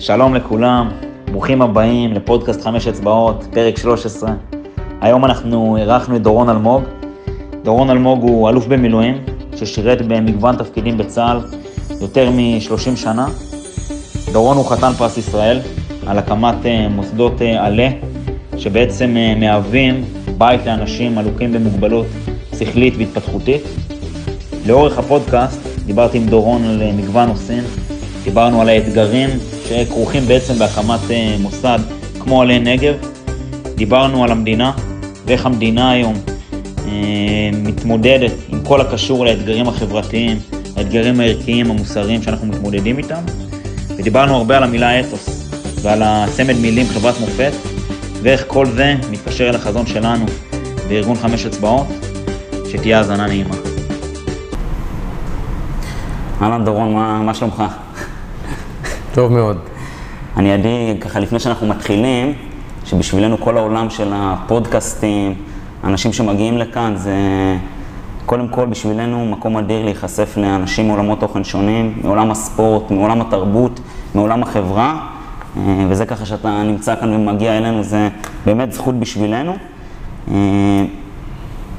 שלום לכולם, ברוכים הבאים לפודקאסט חמש אצבעות, פרק 13. היום אנחנו אירחנו את דורון אלמוג. דורון אלמוג הוא אלוף במילואים, ששירת במגוון תפקידים בצה"ל יותר מ-30 שנה. דורון הוא חתן פרס ישראל על הקמת אה, מוסדות אה, עלה, שבעצם אה, מהווים בית לאנשים הלוקים במוגבלות שכלית והתפתחותית. לאורך הפודקאסט דיברתי עם דורון על מגוון נושאים, דיברנו על האתגרים שכרוכים בעצם בהקמת מוסד כמו עלי נגב, דיברנו על המדינה ואיך המדינה היום מתמודדת עם כל הקשור לאתגרים החברתיים, האתגרים הערכיים, המוסריים שאנחנו מתמודדים איתם, ודיברנו הרבה על המילה אתוס ועל הצמד מילים חברת מופת, ואיך כל זה מתקשר אל החזון שלנו בארגון חמש אצבעות, שתהיה האזנה נעימה. אהלן דורון, מה, מה שלומך? טוב מאוד. אני עדי, ככה לפני שאנחנו מתחילים, שבשבילנו כל העולם של הפודקאסטים, אנשים שמגיעים לכאן, זה קודם כל בשבילנו מקום אדיר להיחשף לאנשים מעולמות תוכן שונים, מעולם הספורט, מעולם התרבות, מעולם החברה, אה, וזה ככה שאתה נמצא כאן ומגיע אלינו, זה באמת זכות בשבילנו. אה,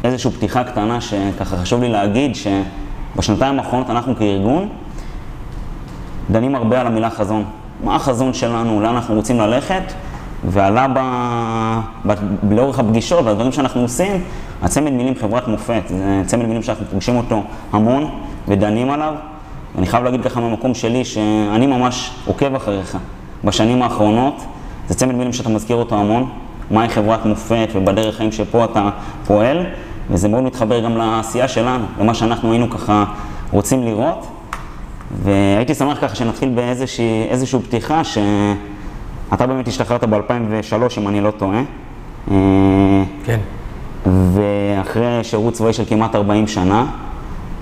איזושהי פתיחה קטנה שככה חשוב לי להגיד, שבשנתיים האחרונות אנחנו כארגון דנים הרבה על המילה חזון. מה החזון שלנו, לאן אנחנו רוצים ללכת, ועלה ב... ב... לאורך הפגישות והדברים שאנחנו עושים, הצמד מילים חברת מופת, זה צמד מילים שאנחנו פוגשים אותו המון ודנים עליו. ואני חייב להגיד ככה מהמקום שלי, שאני ממש עוקב אחריך בשנים האחרונות. זה צמד מילים שאתה מזכיר אותו המון, מהי חברת מופת ובדרך חיים שפה אתה פועל, וזה מאוד מתחבר גם לעשייה שלנו, למה שאנחנו היינו ככה רוצים לראות. והייתי שמח ככה שנתחיל באיזושהי פתיחה, שאתה באמת השתחררת ב-2003, אם אני לא טועה. כן. ואחרי שירות צבאי של כמעט 40 שנה,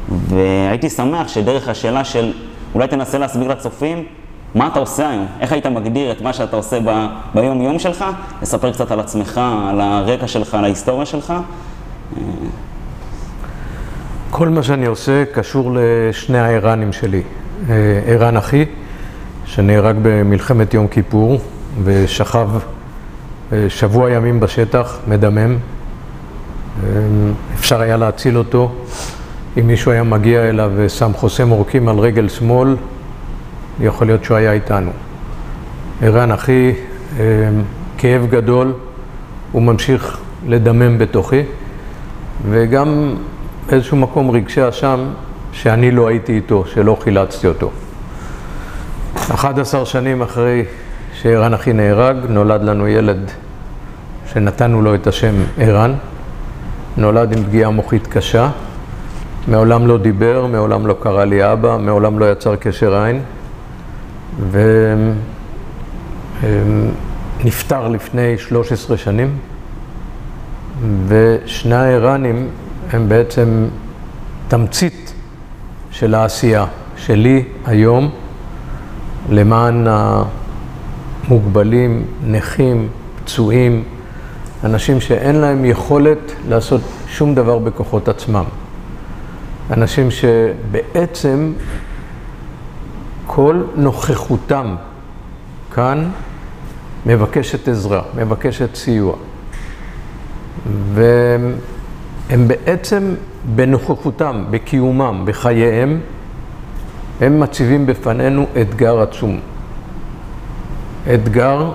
והייתי שמח שדרך השאלה של, אולי תנסה להסביר לצופים, מה אתה עושה היום? איך היית מגדיר את מה שאתה עושה ב, ביום-יום שלך? לספר קצת על עצמך, על הרקע שלך, על ההיסטוריה שלך. כל מה שאני עושה קשור לשני האיראנים שלי. אה, ערן אחי, שנהרג במלחמת יום כיפור ושכב אה, שבוע ימים בשטח, מדמם. אפשר היה להציל אותו. אם מישהו היה מגיע אליו ושם חוסם עורקים על רגל שמאל, יכול להיות שהוא היה איתנו. ערן אחי, כאב גדול, הוא ממשיך לדמם בתוכי, וגם באיזשהו מקום רגשי אשם שאני לא הייתי איתו, שלא חילצתי אותו. 11 שנים אחרי שערן אחי נהרג, נולד לנו ילד שנתנו לו את השם ערן. נולד עם פגיעה מוחית קשה, מעולם לא דיבר, מעולם לא קרא לי אבא, מעולם לא יצר קשר עין, ונפטר לפני 13 שנים, ושני האיראנים הם בעצם תמצית של העשייה שלי היום למען המוגבלים, נכים, פצועים, אנשים שאין להם יכולת לעשות שום דבר בכוחות עצמם. אנשים שבעצם כל נוכחותם כאן מבקשת עזרה, מבקשת סיוע. והם בעצם בנוכחותם, בקיומם, בחייהם, הם מציבים בפנינו אתגר עצום. אתגר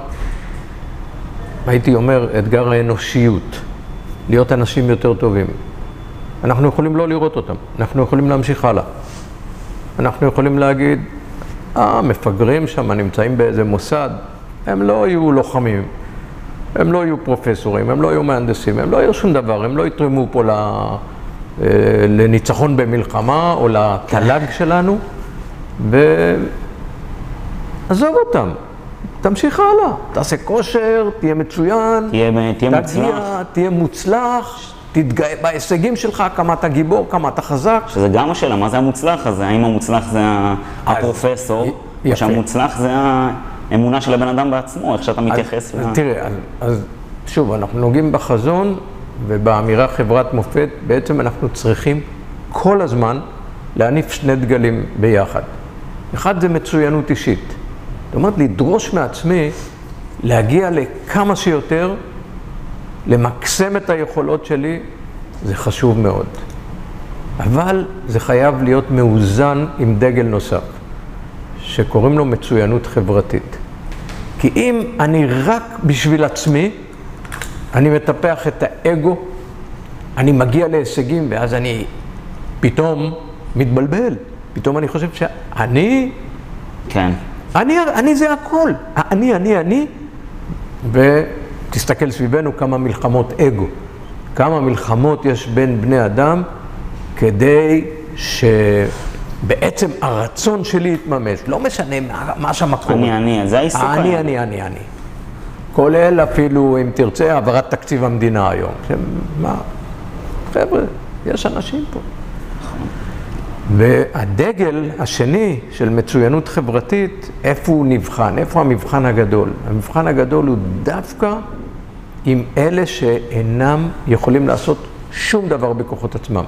הייתי אומר, אתגר האנושיות, להיות אנשים יותר טובים. אנחנו יכולים לא לראות אותם, אנחנו יכולים להמשיך הלאה. אנחנו יכולים להגיד, אה, מפגרים שם נמצאים באיזה מוסד, הם לא יהיו לוחמים, הם לא יהיו פרופסורים, הם לא יהיו מהנדסים, הם לא יהיו שום דבר, הם לא יתרמו פה ל... אה, לניצחון במלחמה או לתל"ג שלנו, ועזוב אותם. תמשיך הלאה, תעשה כושר, תהיה מצוין, תהיה, תהיה תגיע, מוצלח. תהיה מוצלח, תתגאה בהישגים שלך, כמה אתה גיבור, כמה אתה חזק. שזה גם השאלה, מה זה המוצלח הזה? האם המוצלח זה הפרופסור, או שהמוצלח זה האמונה של הבן אדם בעצמו, איך שאתה מתייחס ל... תראה, אז, אז שוב, אנחנו נוגעים בחזון ובאמירה חברת מופת, בעצם אנחנו צריכים כל הזמן להניף שני דגלים ביחד. אחד זה מצוינות אישית. זאת אומרת, לדרוש מעצמי להגיע לכמה שיותר, למקסם את היכולות שלי, זה חשוב מאוד. אבל זה חייב להיות מאוזן עם דגל נוסף, שקוראים לו מצוינות חברתית. כי אם אני רק בשביל עצמי, אני מטפח את האגו, אני מגיע להישגים, ואז אני פתאום מתבלבל. פתאום אני חושב שאני, כן. אני, אני זה הכל. אני, אני, אני, ותסתכל סביבנו כמה מלחמות אגו. כמה מלחמות יש בין בני אדם כדי שבעצם הרצון שלי יתממש. לא משנה מה, מה שם קורה. אני, אני, זה העיסוק אני. אני, אני, אני. כולל אפילו, אם תרצה, העברת תקציב המדינה היום. מה? חבר'ה, יש אנשים פה. והדגל השני של מצוינות חברתית, איפה הוא נבחן? איפה המבחן הגדול? המבחן הגדול הוא דווקא עם אלה שאינם יכולים לעשות שום דבר בכוחות עצמם.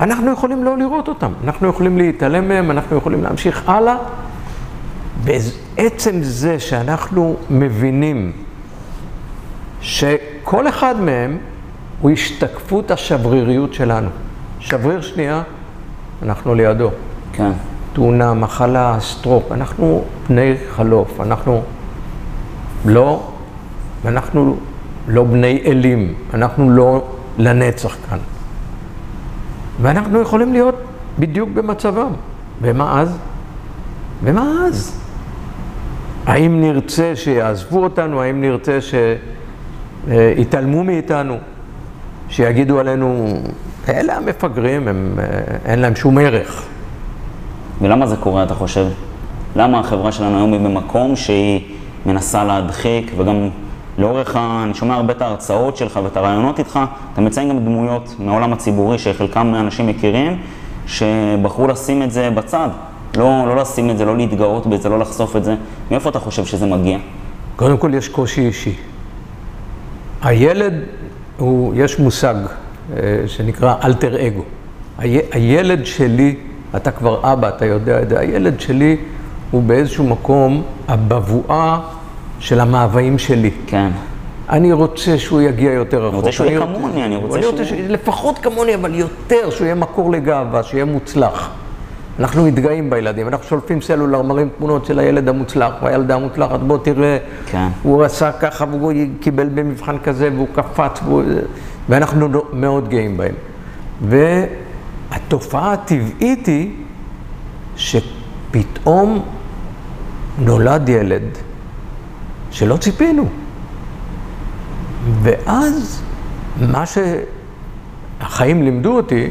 אנחנו יכולים לא לראות אותם, אנחנו יכולים להתעלם מהם, אנחנו יכולים להמשיך הלאה. בעצם זה שאנחנו מבינים שכל אחד מהם הוא השתקפות השבריריות שלנו. שבריר שנייה, אנחנו לידו. כן. תאונה, מחלה, סטרוק, אנחנו בני חלוף, אנחנו לא, אנחנו לא בני אלים, אנחנו לא לנצח כאן. ואנחנו יכולים להיות בדיוק במצבם. ומה אז? ומה אז? האם נרצה שיעזבו אותנו? האם נרצה שיתעלמו מאיתנו? שיגידו עלינו, אלה המפגרים, הם, אה, אין להם שום ערך. ולמה זה קורה, אתה חושב? למה החברה שלנו היום היא במקום שהיא מנסה להדחיק, וגם לאורך ה... אני שומע הרבה את ההרצאות שלך ואת הרעיונות איתך, אתה מציין גם דמויות מהעולם הציבורי שחלקם אנשים מכירים, שבחרו לשים את זה בצד. לא, לא לשים את זה, לא להתגאות בזה, לא לחשוף את זה. מאיפה אתה חושב שזה מגיע? קודם כל יש קושי אישי. הילד, הוא, יש מושג אה, שנקרא אלטר אגו. הי, הילד שלי, אתה כבר אבא, אתה יודע את זה, הילד שלי הוא באיזשהו מקום הבבואה של המאוויים שלי. כן. אני רוצה שהוא יגיע יותר רחוק. אני רוצה שהוא יהיה כמוני, אני רוצה שהוא... שהוא... לפחות כמוני, אבל יותר, שהוא יהיה מקור לגאווה, שיהיה מוצלח. אנחנו מתגאים בילדים, אנחנו שולפים סלולר, מראים תמונות של הילד המוצלח והילדה המוצלחת, בוא תראה, כן. הוא עשה ככה והוא קיבל במבחן כזה והוא קפץ, והוא... ואנחנו מאוד גאים בהם. והתופעה הטבעית היא שפתאום נולד ילד שלא ציפינו. ואז מה שהחיים לימדו אותי,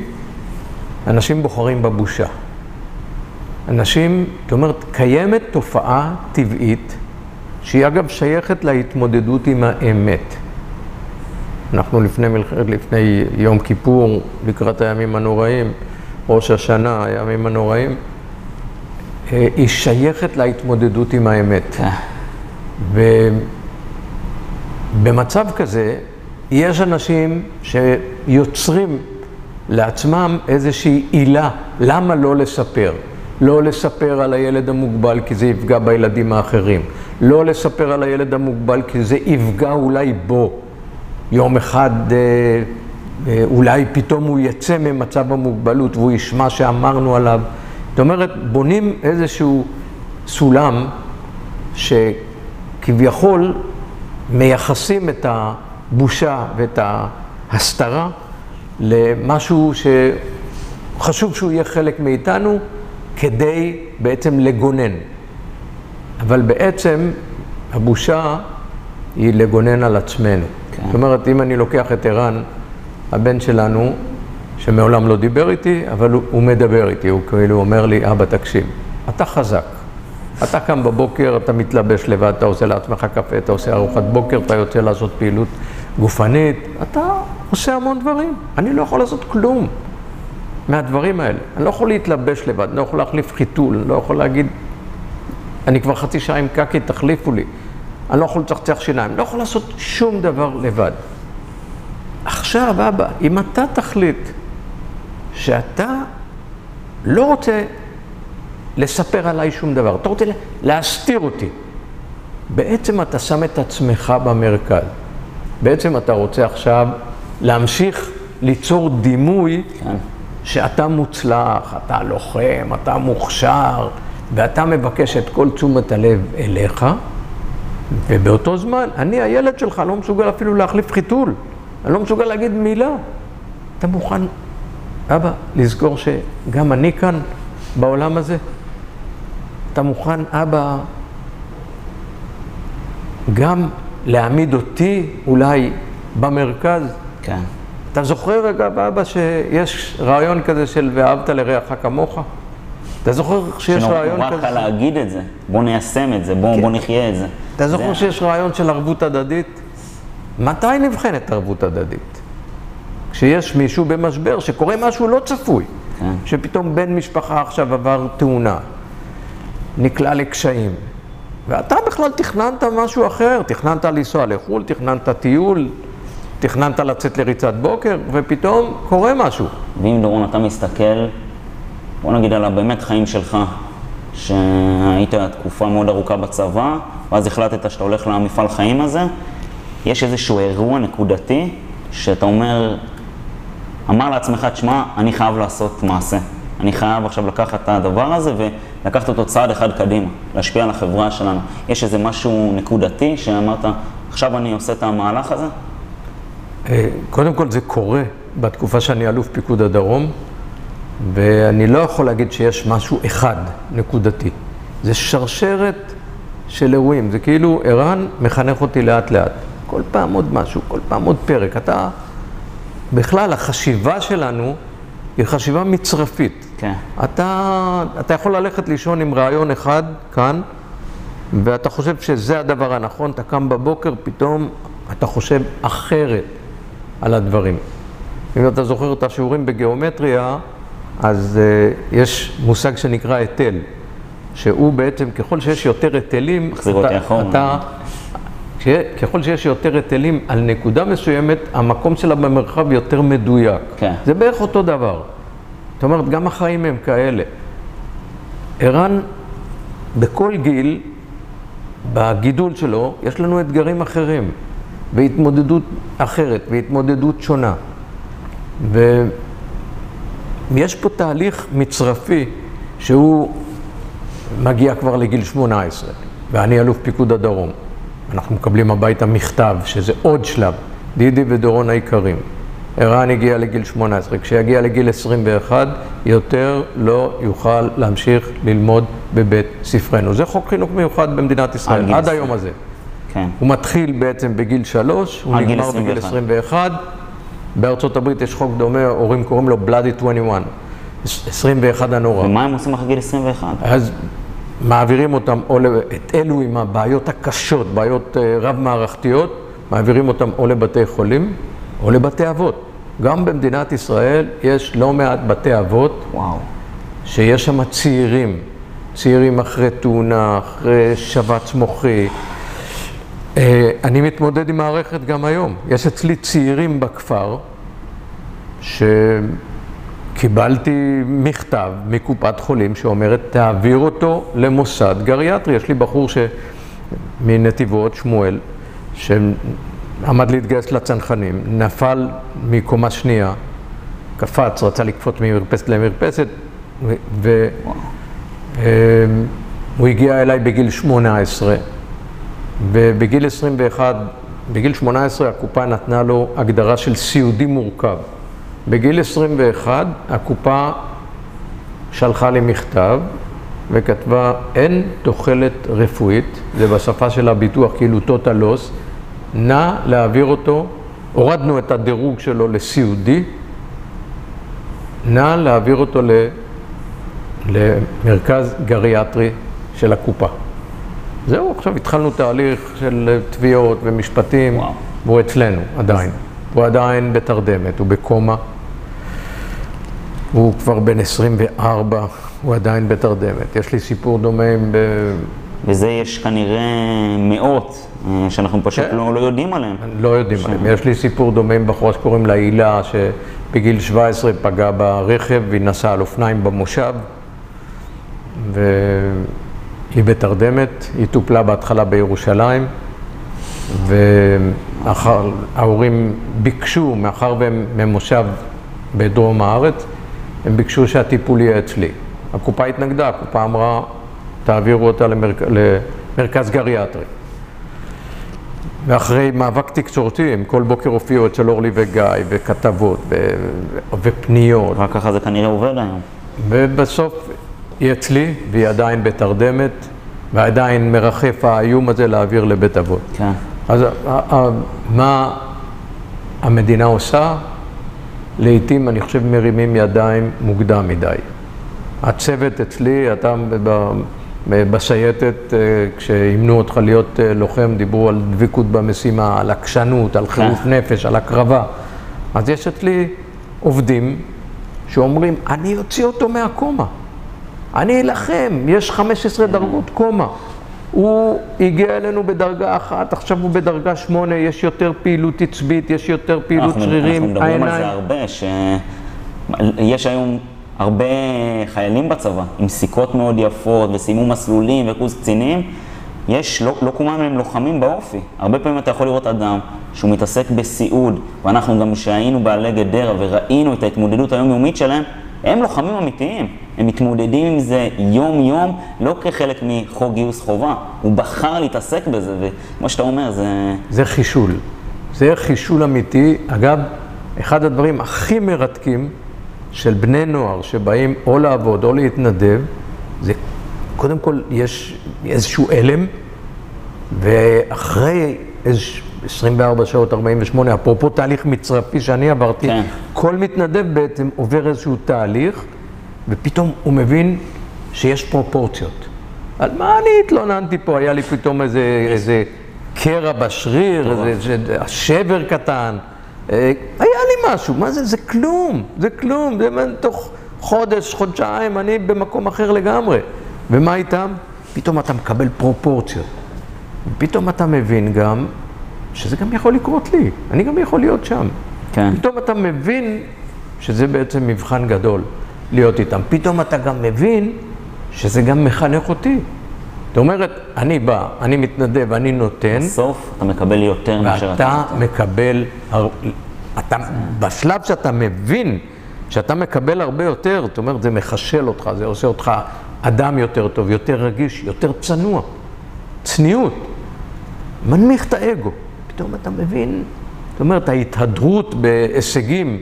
אנשים בוחרים בבושה. אנשים, זאת אומרת, קיימת תופעה טבעית, שהיא אגב שייכת להתמודדות עם האמת. אנחנו לפני. לפני יום כיפור, לקראת הימים הנוראים, ראש השנה, הימים הנוראים, אה, היא שייכת להתמודדות עם האמת. ובמצב כזה, יש אנשים שיוצרים לעצמם איזושהי עילה, למה לא לספר? לא לספר על הילד המוגבל כי זה יפגע בילדים האחרים. לא לספר על הילד המוגבל כי זה יפגע אולי בו. יום אחד אה, אה, אולי פתאום הוא יצא ממצב המוגבלות והוא ישמע שאמרנו עליו. זאת אומרת, בונים איזשהו סולם שכביכול מייחסים את הבושה ואת ההסתרה למשהו שחשוב שהוא יהיה חלק מאיתנו. כדי בעצם לגונן. אבל בעצם הבושה היא לגונן על עצמנו. כן. זאת אומרת, אם אני לוקח את ערן, הבן שלנו, שמעולם לא דיבר איתי, אבל הוא, הוא מדבר איתי, הוא כאילו אומר לי, אבא, תקשיב, אתה חזק. אתה קם בבוקר, אתה מתלבש לבד, אתה עושה לעצמך קפה, אתה עושה ארוחת בוקר, אתה יוצא לעשות פעילות גופנית, אתה עושה המון דברים. אני לא יכול לעשות כלום. מהדברים האלה. אני לא יכול להתלבש לבד, אני לא יכול להחליף חיתול, אני לא יכול להגיד, אני כבר חצי שעה עם קקי, תחליפו לי. אני לא יכול לצחצח שיניים, אני לא יכול לעשות שום דבר לבד. עכשיו, אבא, אם אתה תחליט שאתה לא רוצה לספר עליי שום דבר, אתה רוצה להסתיר אותי. בעצם אתה שם את עצמך במרכז. בעצם אתה רוצה עכשיו להמשיך ליצור דימוי כן. שאתה מוצלח, אתה לוחם, אתה מוכשר, ואתה מבקש את כל תשומת הלב אליך, ובאותו זמן, אני הילד שלך לא מסוגל אפילו להחליף חיתול, אני לא מסוגל להגיד מילה. אתה מוכן, אבא, לזכור שגם אני כאן בעולם הזה? אתה מוכן, אבא, גם להעמיד אותי אולי במרכז? כן. אתה זוכר, אגב, אבא, שיש רעיון כזה של ואהבת לרעך כמוך? אתה זוכר שיש רעיון שנורא כזה? קל להגיד את זה, בוא ניישם את זה, בוא, כן. בוא נחיה את זה. אתה זוכר זה- שיש רעיון של ערבות הדדית? מתי נבחנת ערבות הדדית? כשיש מישהו במשבר, שקורה משהו לא צפוי, כן. שפתאום בן משפחה עכשיו עבר תאונה, נקלע לקשיים, ואתה בכלל תכננת משהו אחר, תכננת לנסוע לחו"ל, תכננת טיול, תכננת לצאת לריצת בוקר, ופתאום קורה משהו. ואם דורון אתה מסתכל, בוא נגיד על הבאמת חיים שלך, שהיית תקופה מאוד ארוכה בצבא, ואז החלטת שאתה הולך למפעל חיים הזה, יש איזשהו אירוע נקודתי, שאתה אומר, אמר לעצמך, תשמע, אני חייב לעשות מעשה. אני חייב עכשיו לקחת את הדבר הזה ולקחת אותו צעד אחד קדימה, להשפיע על החברה שלנו. יש איזה משהו נקודתי שאמרת, עכשיו אני עושה את המהלך הזה? אה, קודם כל זה קורה בתקופה שאני אלוף פיקוד הדרום, ואני לא יכול להגיד שיש משהו אחד נקודתי. זה שרשרת של אירועים, זה כאילו ערן מחנך אותי לאט לאט. כל פעם עוד משהו, כל פעם עוד פרק. אתה, בכלל, החשיבה שלנו היא חשיבה מצרפית. כן. אתה, אתה יכול ללכת לישון עם רעיון אחד כאן, ואתה חושב שזה הדבר הנכון, אתה קם בבוקר, פתאום אתה חושב אחרת על הדברים. אם אתה זוכר את השיעורים בגיאומטריה, אז uh, יש מושג שנקרא היטל, שהוא בעצם, ככל שיש יותר היטלים. אתה, כש- ככל שיש יותר היטלים על נקודה מסוימת, המקום שלה במרחב יותר מדויק. כן. זה בערך אותו דבר. זאת אומרת, גם החיים הם כאלה. ערן, בכל גיל, בגידול שלו, יש לנו אתגרים אחרים, והתמודדות אחרת, והתמודדות שונה. ויש פה תהליך מצרפי שהוא מגיע כבר לגיל 18, ואני אלוף פיקוד הדרום. אנחנו מקבלים הביתה מכתב, שזה עוד שלב, דידי ודורון היקרים. ערן הגיע לגיל 18, כשיגיע לגיל 21, יותר לא יוכל להמשיך ללמוד בבית ספרנו. זה חוק חינוך מיוחד במדינת ישראל, עד 20. היום הזה. כן. הוא מתחיל בעצם בגיל שלוש, הוא עד גיל נגמר בגיל 21. 21. בארצות הברית יש חוק דומה, הורים קוראים לו Bloody 21, 21 הנורא. ומה הם עושים אחרי גיל 21? אז מעבירים אותם, או את אלו עם הבעיות הקשות, בעיות אה, רב-מערכתיות, מעבירים אותם או לבתי חולים או לבתי אבות. גם במדינת ישראל יש לא מעט בתי אבות וואו. שיש שם צעירים, צעירים אחרי תאונה, אחרי שבץ מוחי. אה, אני מתמודד עם מערכת גם היום. יש אצלי צעירים בכפר שקיבלתי מכתב מקופת חולים שאומרת, תעביר אותו למוסד גריאטרי. יש לי בחור ש... מנתיבות, שמואל, שעמד להתגייס לצנחנים, נפל מקומה שנייה, קפץ, רצה לקפוץ ממרפסת למרפסת, והוא הגיע אליי בגיל 18, ובגיל 21, בגיל 18 הקופה נתנה לו הגדרה של סיעודי מורכב. בגיל 21 הקופה שלחה לי מכתב וכתבה, אין תוחלת רפואית, זה בשפה של הביטוח כאילו total loss, נא להעביר אותו, הורדנו את הדירוג שלו לסיעודי, נא להעביר אותו ל, למרכז גריאטרי של הקופה. זהו, עכשיו התחלנו תהליך של תביעות ומשפטים, וואו. והוא אצלנו עדיין. הוא עדיין בתרדמת, הוא בקומה. הוא כבר בן 24, הוא עדיין בתרדמת. יש לי סיפור דומה עם... ב... וזה יש כנראה מאות, אה, שאנחנו פשוט כן. לא, לא יודעים עליהם. לא יודעים עליהם. יש לי סיפור דומה עם בחורה שקוראים לה הילה, שבגיל 17 פגעה ברכב והיא נסעה על אופניים במושב, והיא בתרדמת, היא טופלה בהתחלה בירושלים, וההורים ביקשו, מאחר והם ממושב בדרום הארץ, הם ביקשו שהטיפול יהיה אצלי. הקופה התנגדה, הקופה אמרה, תעבירו אותה למרכ... למרכז גריאטרי. ואחרי מאבק תקשורתי, הם כל בוקר הופיעו אצל אורלי וגיא, וכתבות, ו... ופניות. רק ככה זה כנראה עובד היום. ובסוף היא אצלי, והיא עדיין בתרדמת, ועדיין מרחף האיום הזה להעביר לבית אבות. כן. אז מה המדינה עושה? לעתים, אני חושב, מרימים ידיים מוקדם מדי. הצוות אצלי, אתה בשייטת, אה, כשאימנו אותך להיות אה, לוחם, דיברו על דבקות במשימה, על עקשנות, על חירוף כן. נפש, על הקרבה. אז יש אצלי עובדים שאומרים, אני אוציא אותו מהקומה. אני אלחם, יש 15 דרגות קומה. הוא הגיע אלינו בדרגה אחת, עכשיו הוא בדרגה שמונה, יש יותר פעילות עצבית, יש יותר פעילות אנחנו, שרירים, אנחנו מדברים על זה הרבה, שיש היום הרבה חיילים בצבא עם סיכות מאוד יפות וסיימו מסלולים וקורס קצינים. יש, לא, לא כולם הם לוחמים באופי. הרבה פעמים אתה יכול לראות אדם שהוא מתעסק בסיעוד, ואנחנו גם כשהיינו בעלי גדרה וראינו את ההתמודדות היומיומית שלהם, הם לוחמים אמיתיים. הם מתמודדים עם זה יום-יום, לא כחלק מחוק גיוס חובה. הוא בחר להתעסק בזה, וכמו שאתה אומר, זה... זה חישול. זה חישול אמיתי. אגב, אחד הדברים הכי מרתקים של בני נוער שבאים או לעבוד או להתנדב, זה קודם כל יש איזשהו הלם, ואחרי איזה 24 שעות, 48, אפרופו תהליך מצרפי שאני עברתי, כן. כל מתנדב בעצם עובר איזשהו תהליך, ופתאום הוא מבין שיש פרופורציות. על מה אני התלוננתי פה? היה לי פתאום איזה, איזה קרע בשריר, איזה, איזה שבר קטן. אה, היה לי משהו, מה זה? זה כלום, זה כלום, זה תוך חודש, חודשיים, אני במקום אחר לגמרי. ומה איתם? פתאום אתה מקבל פרופורציות. פתאום אתה מבין גם שזה גם יכול לקרות לי, אני גם יכול להיות שם. כן. פתאום אתה מבין שזה בעצם מבחן גדול להיות איתם. פתאום אתה גם מבין שזה גם מחנך אותי. זאת אומרת, אני בא, אני מתנדב, אני נותן. בסוף אתה מקבל יותר מאשר אתה ואתה מקבל, אתה, בשלב שאתה מבין שאתה מקבל הרבה יותר, זאת אומרת, זה מחשל אותך, זה עושה אותך אדם יותר טוב, יותר רגיש, יותר צנוע. צניעות. מנמיך את האגו. פתאום אתה מבין, זאת אומרת, ההתהדרות בהישגים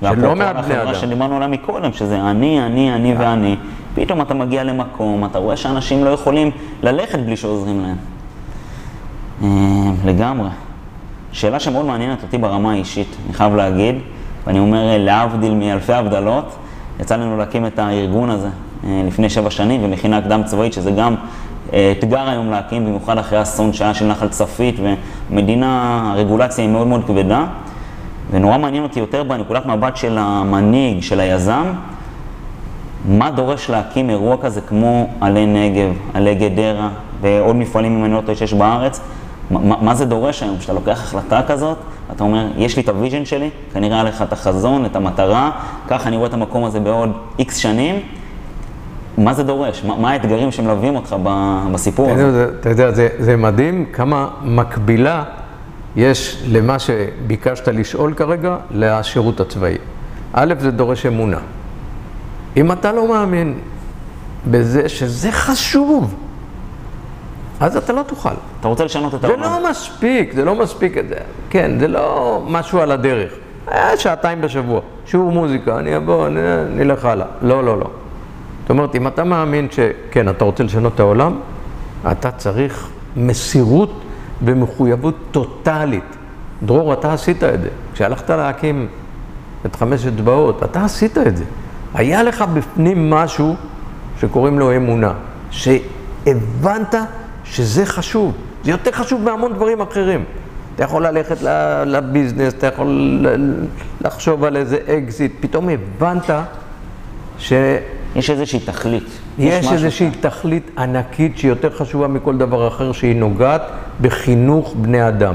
שלא מעט בני אדם. שדיברנו עליה מקודם, שזה אני, אני, אני ואני. פתאום אתה מגיע למקום, אתה רואה שאנשים לא יכולים ללכת בלי שעוזרים להם. אה, לגמרי. שאלה שמאוד מעניינת אותי ברמה האישית, אני חייב להגיד, ואני אומר אה, להבדיל מאלפי הבדלות, יצא לנו להקים את הארגון הזה אה, לפני שבע שנים, ומכינה קדם צבאית, שזה גם אתגר היום להקים, במיוחד אחרי אסון שהיה של נחל צפית, ומדינה, הרגולציה היא מאוד מאוד כבדה. ונורא מעניין אותי יותר בנקודת מבט של המנהיג, של היזם, מה דורש להקים אירוע כזה כמו עדי נגב, עדי גדרה ועוד מפעלים, אם אני לא טועה, שיש בארץ? מה, מה זה דורש היום? כשאתה לוקח החלטה כזאת, אתה אומר, יש לי את ה vision שלי, כנראה היה לך את החזון, את המטרה, ככה אני רואה את המקום הזה בעוד איקס שנים. מה זה דורש? מה, מה האתגרים שמלווים אותך בסיפור הזה? אתה יודע, זה, זה מדהים כמה מקבילה יש למה שביקשת לשאול כרגע, לשירות הצבאי. א', זה דורש אמונה. אם אתה לא מאמין בזה שזה חשוב, אז אתה לא תוכל. אתה רוצה לשנות את העולם. זה לא מספיק, זה לא מספיק. כן, זה לא משהו על הדרך. היה שעתיים בשבוע, שיעור מוזיקה, אני אבוא, נלך הלאה. לא, לא, לא. אומרת, אם אתה מאמין שכן, אתה רוצה לשנות את העולם, אתה צריך מסירות ומחויבות טוטאלית. דרור, אתה עשית את זה. כשהלכת להקים את חמש אצבעות, אתה עשית את זה. היה לך בפנים משהו שקוראים לו אמונה, שהבנת שזה חשוב. זה יותר חשוב מהמון דברים אחרים. אתה יכול ללכת לביזנס, אתה יכול לחשוב על איזה אקזיט, פתאום הבנת ש... יש איזושהי תכלית. יש, יש איזושהי כאן. תכלית ענקית שהיא יותר חשובה מכל דבר אחר, שהיא נוגעת בחינוך בני אדם,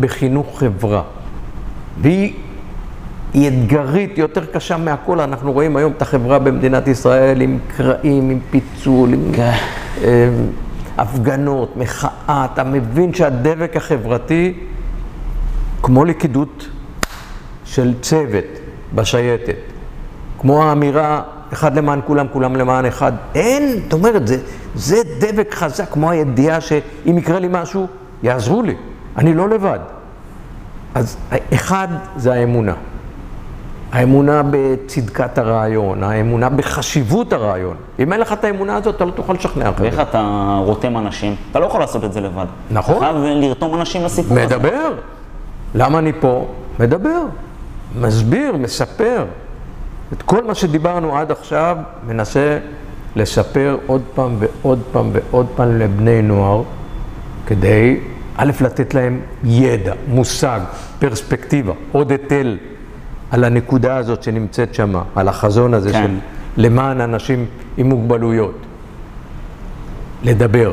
בחינוך חברה. והיא היא אתגרית, יותר קשה מהכל. אנחנו רואים היום את החברה במדינת ישראל עם קרעים, עם פיצול, עם כן. הפגנות, מחאה. אתה מבין שהדבק החברתי, כמו לכידות של צוות בשייטת, כמו האמירה, אחד למען כולם, כולם למען אחד. אין, זאת אומרת, זה, זה דבק חזק, כמו הידיעה שאם יקרה לי משהו, יעזרו לי. אני לא לבד. אז אחד זה האמונה. האמונה בצדקת הרעיון, האמונה בחשיבות הרעיון. אם אין לך את האמונה הזאת, אתה לא תוכל לשכנע אחרים. ואיך אתה רותם אנשים? אתה לא יכול לעשות את זה לבד. נכון. אתה חייב לרתום אנשים לסיפור הזה. מדבר. למה אני פה? מדבר. מסביר, מספר. את כל מה שדיברנו עד עכשיו, מנסה לספר עוד פעם ועוד פעם ועוד פעם לבני נוער, כדי, א', לתת להם ידע, מושג, פרספקטיבה, עוד היטל על הנקודה הזאת שנמצאת שם, על החזון הזה כן. של למען אנשים עם מוגבלויות. לדבר.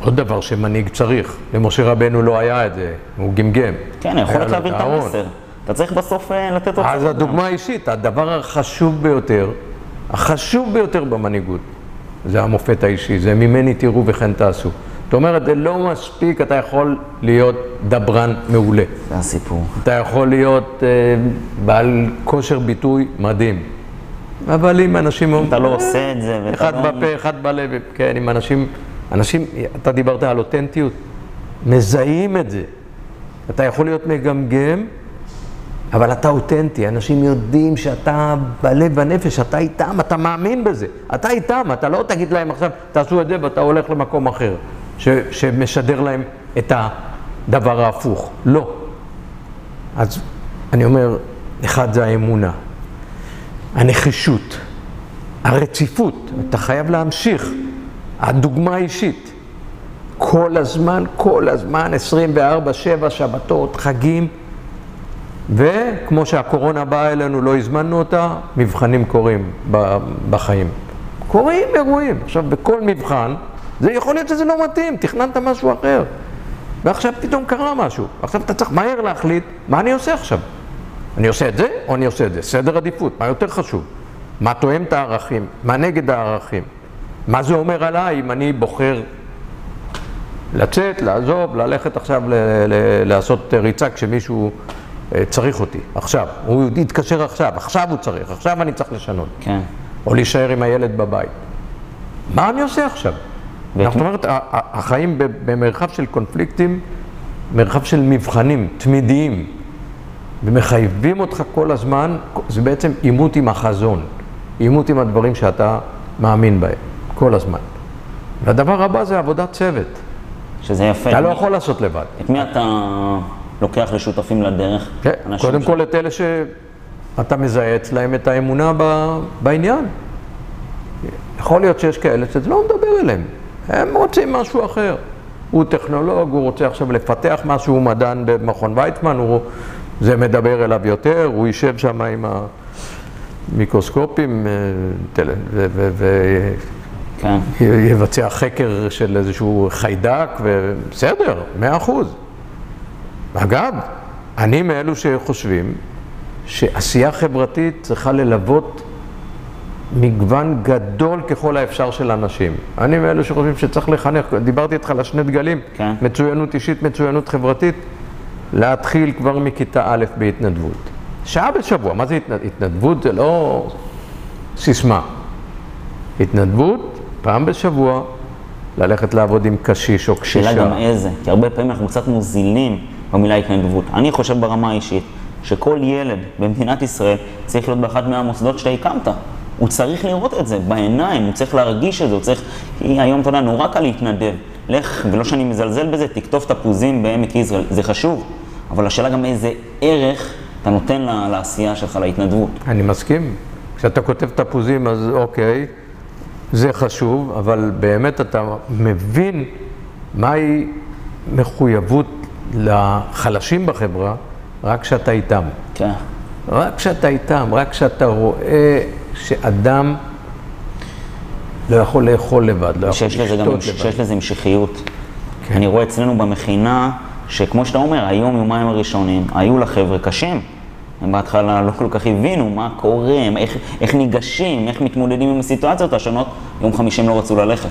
עוד דבר שמנהיג צריך. למשה רבנו לא היה את זה, הוא גמגם. כן, היכולת להעביר את. המסר. אתה צריך בסוף אה, לתת אותו. אז הדוגמה האישית, הדבר החשוב ביותר, החשוב ביותר במנהיגות, זה המופת האישי, זה ממני תראו וכן תעשו. זאת אומרת, זה לא מספיק, אתה יכול להיות דברן מעולה. זה הסיפור. אתה יכול להיות אה, בעל כושר ביטוי מדהים. אבל אם אנשים... אתה לא עושה את זה, אחד לא... בפה, אחד בלב, כן, אם אנשים... אנשים, אתה דיברת על אותנטיות, מזהים את זה. אתה יכול להיות מגמגם, אבל אתה אותנטי, אנשים יודעים שאתה בלב ובנפש, אתה איתם, אתה מאמין בזה. אתה איתם, אתה לא תגיד להם עכשיו, תעשו את זה ואתה הולך למקום אחר, ש, שמשדר להם את הדבר ההפוך. לא. אז אני אומר, אחד זה האמונה, הנחישות, הרציפות, אתה חייב להמשיך, הדוגמה האישית. כל הזמן, כל הזמן, 24, 7 שבתות, חגים, וכמו שהקורונה באה אלינו, לא הזמנו אותה, מבחנים קורים בחיים. קורים אירועים. עכשיו, בכל מבחן, זה יכול להיות שזה לא מתאים, תכננת משהו אחר. ועכשיו פתאום קרה משהו. עכשיו אתה צריך מהר להחליט, מה אני עושה עכשיו? אני עושה את זה או אני עושה את זה? סדר עדיפות, מה יותר חשוב? מה תואם את הערכים? מה נגד הערכים? מה זה אומר עליי אם אני בוחר לצאת, לעזוב, ללכת עכשיו ל- ל- לעשות ריצה כשמישהו צריך אותי, עכשיו. הוא יתקשר עכשיו, עכשיו הוא צריך, עכשיו אני צריך לשנות. כן. או להישאר עם הילד בבית. מה אני עושה עכשיו? זאת אומרת, החיים במרחב של קונפליקטים, מרחב של מבחנים תמידיים, ומחייבים אותך כל הזמן, זה בעצם עימות עם החזון, עימות עם הדברים שאתה מאמין בהם, כל הזמן. והדבר הבא זה עבודת צוות. שזה יפה. אתה את לא יכול לעשות לבד. את מי אתה לוקח לשותפים לדרך? כן, קודם ש- כל את אלה שאתה מזהה אצלהם את האמונה ב- בעניין. יכול להיות שיש כאלה שזה לא מדבר אליהם, הם רוצים משהו אחר. הוא טכנולוג, הוא רוצה עכשיו לפתח משהו, הוא מדען במכון ויצמן, הוא, זה מדבר אליו יותר, הוא יישב שם עם המיקרוסקופים אה, טל- ו- ו- כן. ויבצע חקר של איזשהו חיידק, ובסדר, מאה אחוז. אגב, אני מאלו שחושבים שעשייה חברתית צריכה ללוות מגוון גדול ככל האפשר של אנשים. אני מאלו שחושבים שצריך לחנך, דיברתי איתך על השני דגלים, כן. מצוינות אישית, מצוינות חברתית, להתחיל כבר מכיתה א' בהתנדבות. שעה בשבוע, מה זה התנדבות? התנדבות זה לא סיסמה. התנדבות, פעם בשבוע, ללכת לעבוד עם קשיש או קשישה. שאלה גם איזה, כי הרבה פעמים אנחנו קצת מוזילים במילה התנדבות. אני חושב ברמה האישית, שכל ילד במדינת ישראל צריך להיות באחד מהמוסדות שאתה הקמת. הוא צריך לראות את זה בעיניים, הוא צריך להרגיש את זה, הוא צריך... כי היום, אתה יודע, נורא קל להתנדב. לך, ולא שאני מזלזל בזה, תקטוף תפוזים בעמק יזרעאל, זה חשוב. אבל השאלה גם איזה ערך אתה נותן לה- לעשייה שלך, להתנדבות. אני מסכים. כשאתה כותב תפוזים, אז אוקיי, זה חשוב, אבל באמת אתה מבין מהי מחויבות לחלשים בחברה רק כשאתה איתם. כן. רק כשאתה איתם, רק כשאתה רואה שאדם לא יכול לאכול לבד, לא יכול שיש לזה גם, לשתות לבד. שיש לזה המשכיות. כן. אני רואה אצלנו במכינה, שכמו שאתה אומר, היום, יומיים הראשונים, היו לחבר'ה קשים. הם בהתחלה לא כל כך הבינו מה קורה, איך, איך ניגשים, איך מתמודדים עם הסיטואציות השונות. יום חמישי הם לא רצו ללכת.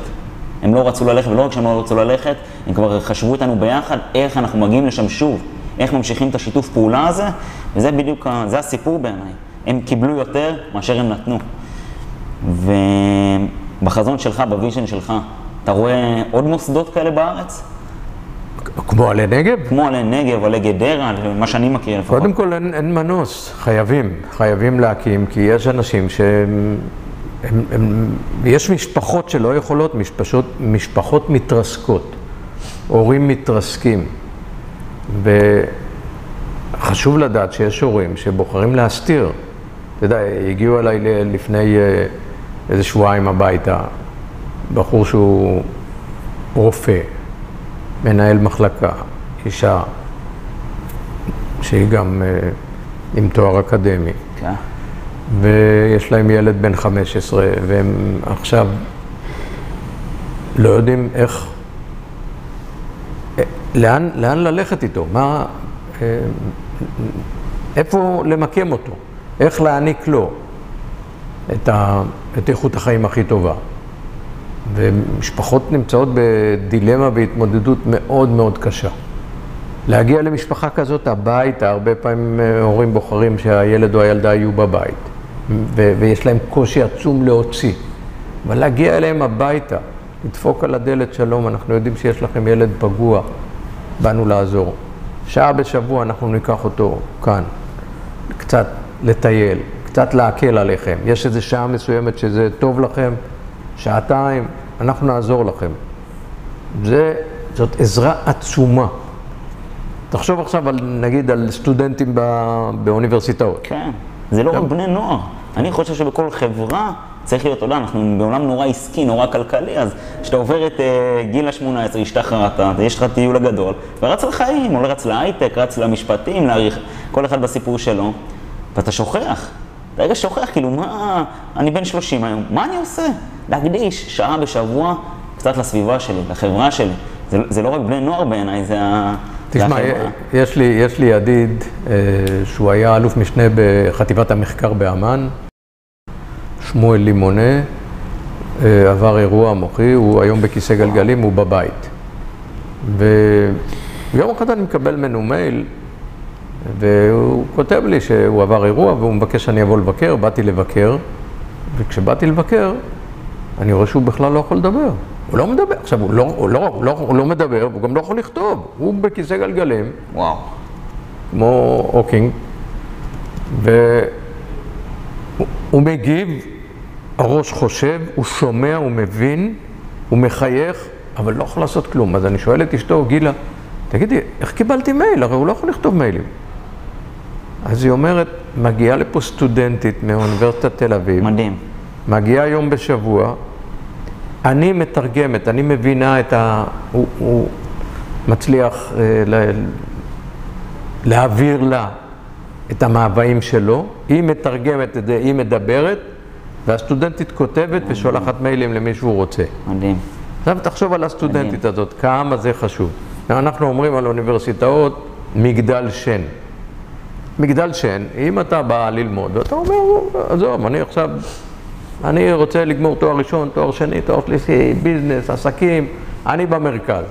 הם לא רצו ללכת, ולא רק שהם לא רצו ללכת, הם כבר חשבו איתנו ביחד איך אנחנו מגיעים לשם שוב, איך ממשיכים את השיתוף פעולה הזה, וזה בדיוק, זה הסיפור בעיניי. הם קיבלו יותר מאשר הם נתנו. ובחזון שלך, ב vision שלך, אתה רואה עוד מוסדות כאלה בארץ? כמו עדי נגב? כמו עדי נגב, עדי גדרה, מה שאני מכיר לפחות. קודם כל אין, אין מנוס, חייבים, חייבים להקים, כי יש אנשים שהם... הם, הם, יש משפחות שלא יכולות, משפחות, משפחות מתרסקות, הורים מתרסקים. וחשוב לדעת שיש הורים שבוחרים להסתיר. אתה יודע, הגיעו אליי לפני אה, איזה שבועיים הביתה, בחור שהוא רופא, מנהל מחלקה, אישה, שהיא גם אה, עם תואר אקדמי. כן. ויש להם ילד בן 15, והם עכשיו לא יודעים איך, לאן, לאן ללכת איתו, מה, אה, איפה למקם אותו, איך להעניק לו את, ה, את איכות החיים הכי טובה. ומשפחות נמצאות בדילמה והתמודדות מאוד מאוד קשה. להגיע למשפחה כזאת הביתה, הרבה פעמים אה, הורים בוחרים שהילד או הילדה יהיו בבית, ו- ויש להם קושי עצום להוציא. אבל להגיע אליהם הביתה, לדפוק על הדלת, שלום, אנחנו יודעים שיש לכם ילד פגוע, באנו לעזור. שעה בשבוע אנחנו ניקח אותו כאן, קצת לטייל, קצת להקל עליכם. יש איזו שעה מסוימת שזה טוב לכם, שעתיים, אנחנו נעזור לכם. זה, זאת עזרה עצומה. תחשוב עכשיו, על, נגיד, על סטודנטים בא, באוניברסיטאות. כן, זה לא רק בני נוער. אני חושב שבכל חברה צריך להיות, אתה יודע, אנחנו בעולם נורא עסקי, נורא כלכלי, אז כשאתה עובר את uh, גיל ה-18, השתחררת, יש לך טיול הגדול, ורץ לחיים, או רץ להייטק, רץ למשפטים, להעריך, כל אחד בסיפור שלו, ואתה שוכח. אתה רגע שוכח, כאילו, מה, אני בן 30 היום, מה אני עושה? להקדיש שעה בשבוע קצת לסביבה שלי, לחברה שלי. זה, זה לא רק בני נוער בעיניי, זה, תשמע. יש לי, יש לי ידיד אה, שהוא היה אלוף משנה בחטיבת המחקר באמ"ן, שמואל לימונה, אה, עבר אירוע מוחי, הוא היום בכיסא גלגלים, הוא בבית. ויום אחד אני מקבל ממנו מייל, והוא כותב לי שהוא עבר אירוע והוא מבקש שאני אבוא לבקר, באתי לבקר, וכשבאתי לבקר, אני רואה שהוא בכלל לא יכול לדבר. הוא לא מדבר. עכשיו, הוא לא, הוא לא, הוא לא, הוא לא מדבר, הוא גם לא יכול לכתוב. הוא בכיסא גלגלים. וואו. כמו הוקינג. והוא מגיב, הראש חושב, הוא שומע, הוא מבין, הוא מחייך, אבל לא יכול לעשות כלום. אז אני שואל את אשתו, גילה, תגידי, איך קיבלתי מייל? הרי הוא לא יכול לכתוב מיילים. אז היא אומרת, מגיעה לפה סטודנטית מאוניברסיטת תל אביב. מדהים. מגיעה יום בשבוע, אני מתרגמת, אני מבינה את ה... הוא, הוא מצליח אה, לה, להעביר לה את המאוויים שלו, היא מתרגמת את זה, היא מדברת, והסטודנטית כותבת. ושולחת מיילים למי שהוא רוצה. מדהים. עכשיו תחשוב על הסטודנטית מדהים. הזאת, כמה זה חשוב. אנחנו אומרים על אוניברסיטאות, מגדל שן. מגדל שן, אם אתה בא ללמוד, ואתה אומר, עזוב, אני עכשיו אני רוצה לגמור תואר ראשון, תואר שני, תואר שלישי, ביזנס, עסקים, אני במרכז.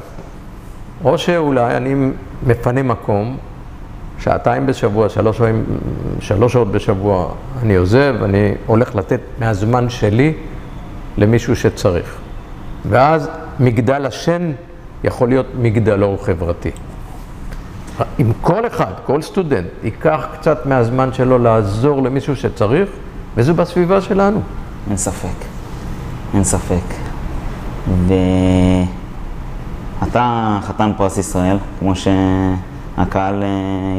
או שאולי אני מפנה מקום, שעתיים בשבוע, שלוש, שלוש שעות בשבוע אני עוזב, אני הולך לתת מהזמן שלי למישהו שצריך. ואז מגדל השן יכול להיות מגדלור חברתי. אם כל אחד, כל סטודנט, ייקח קצת מהזמן שלו לעזור למישהו שצריך, וזה בסביבה שלנו. אין ספק. אין ספק. ואתה חתן פרס ישראל, כמו שהקהל אה,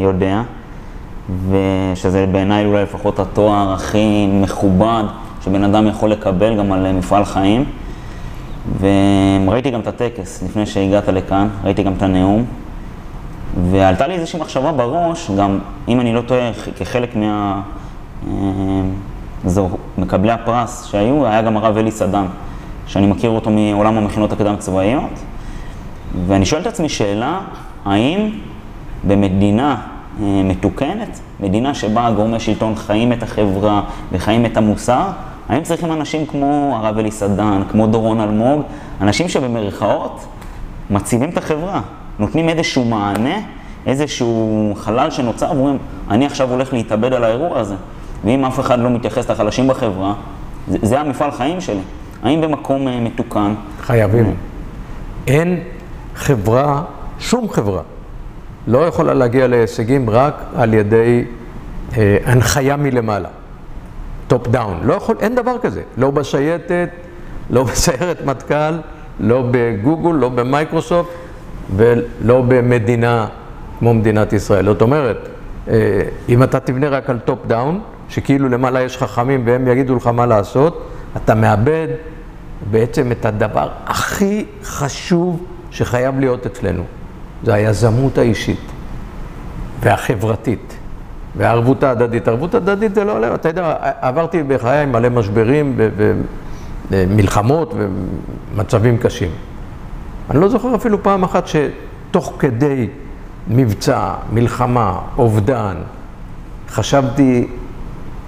יודע, ושזה בעיניי אולי לפחות התואר הכי מכובד שבן אדם יכול לקבל גם על אה, מפעל חיים. וראיתי גם את הטקס לפני שהגעת לכאן, ראיתי גם את הנאום, ועלתה לי איזושהי מחשבה בראש, גם אם אני לא טועה, כחלק מה... אה, זהו, מקבלי הפרס שהיו, היה גם הרב אלי סדן, שאני מכיר אותו מעולם המכינות הקדם צבאיות, ואני שואל את עצמי שאלה, האם במדינה אה, מתוקנת, מדינה שבה גורמי שלטון חיים את החברה וחיים את המוסר, האם צריכים אנשים כמו הרב אליסדן, כמו דורון אלמוג, אנשים שבמרכאות מציבים את החברה, נותנים איזשהו מענה, איזשהו חלל שנוצר, ואומרים, אני עכשיו הולך להתאבד על האירוע הזה, ואם אף אחד לא מתייחס לחלשים בחברה, זה, זה המפעל חיים שלי. האם במקום אה, מתוקן... חייבים. אין חברה, שום חברה, לא יכולה להגיע להישגים רק על ידי אה, הנחיה מלמעלה, top down. לא יכול, אין דבר כזה. לא בשייטת, לא בסיירת מטכ"ל, לא בגוגל, לא במייקרוסופט ולא במדינה כמו מדינת ישראל. זאת אומרת, אה, אם אתה תבנה רק על top down, שכאילו למעלה יש חכמים והם יגידו לך מה לעשות, אתה מאבד בעצם את הדבר הכי חשוב שחייב להיות אצלנו. זה היזמות האישית והחברתית והערבות ההדדית. ערבות הדדית זה לא עולה, אתה יודע, עברתי בחיי מלא משברים ומלחמות ומצבים קשים. אני לא זוכר אפילו פעם אחת שתוך כדי מבצע, מלחמה, אובדן, חשבתי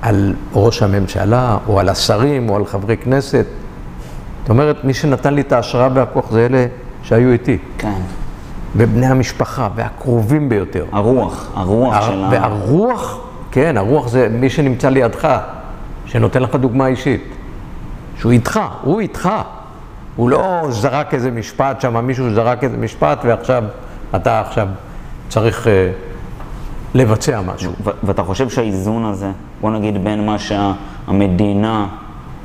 על ראש הממשלה, או על השרים, או על חברי כנסת. זאת אומרת, מי שנתן לי את ההשראה והכוח זה אלה שהיו איתי. כן. ובני המשפחה, והקרובים ביותר. הרוח, הרוח הר... של ה... והרוח, כן, הרוח זה מי שנמצא לידך, שנותן לך דוגמה אישית. שהוא איתך, הוא איתך. הוא לא זרק איזה משפט שם, מישהו זרק איזה משפט ועכשיו אתה עכשיו צריך uh, לבצע משהו. ואתה חושב שהאיזון הזה, בוא נגיד בין מה שהמדינה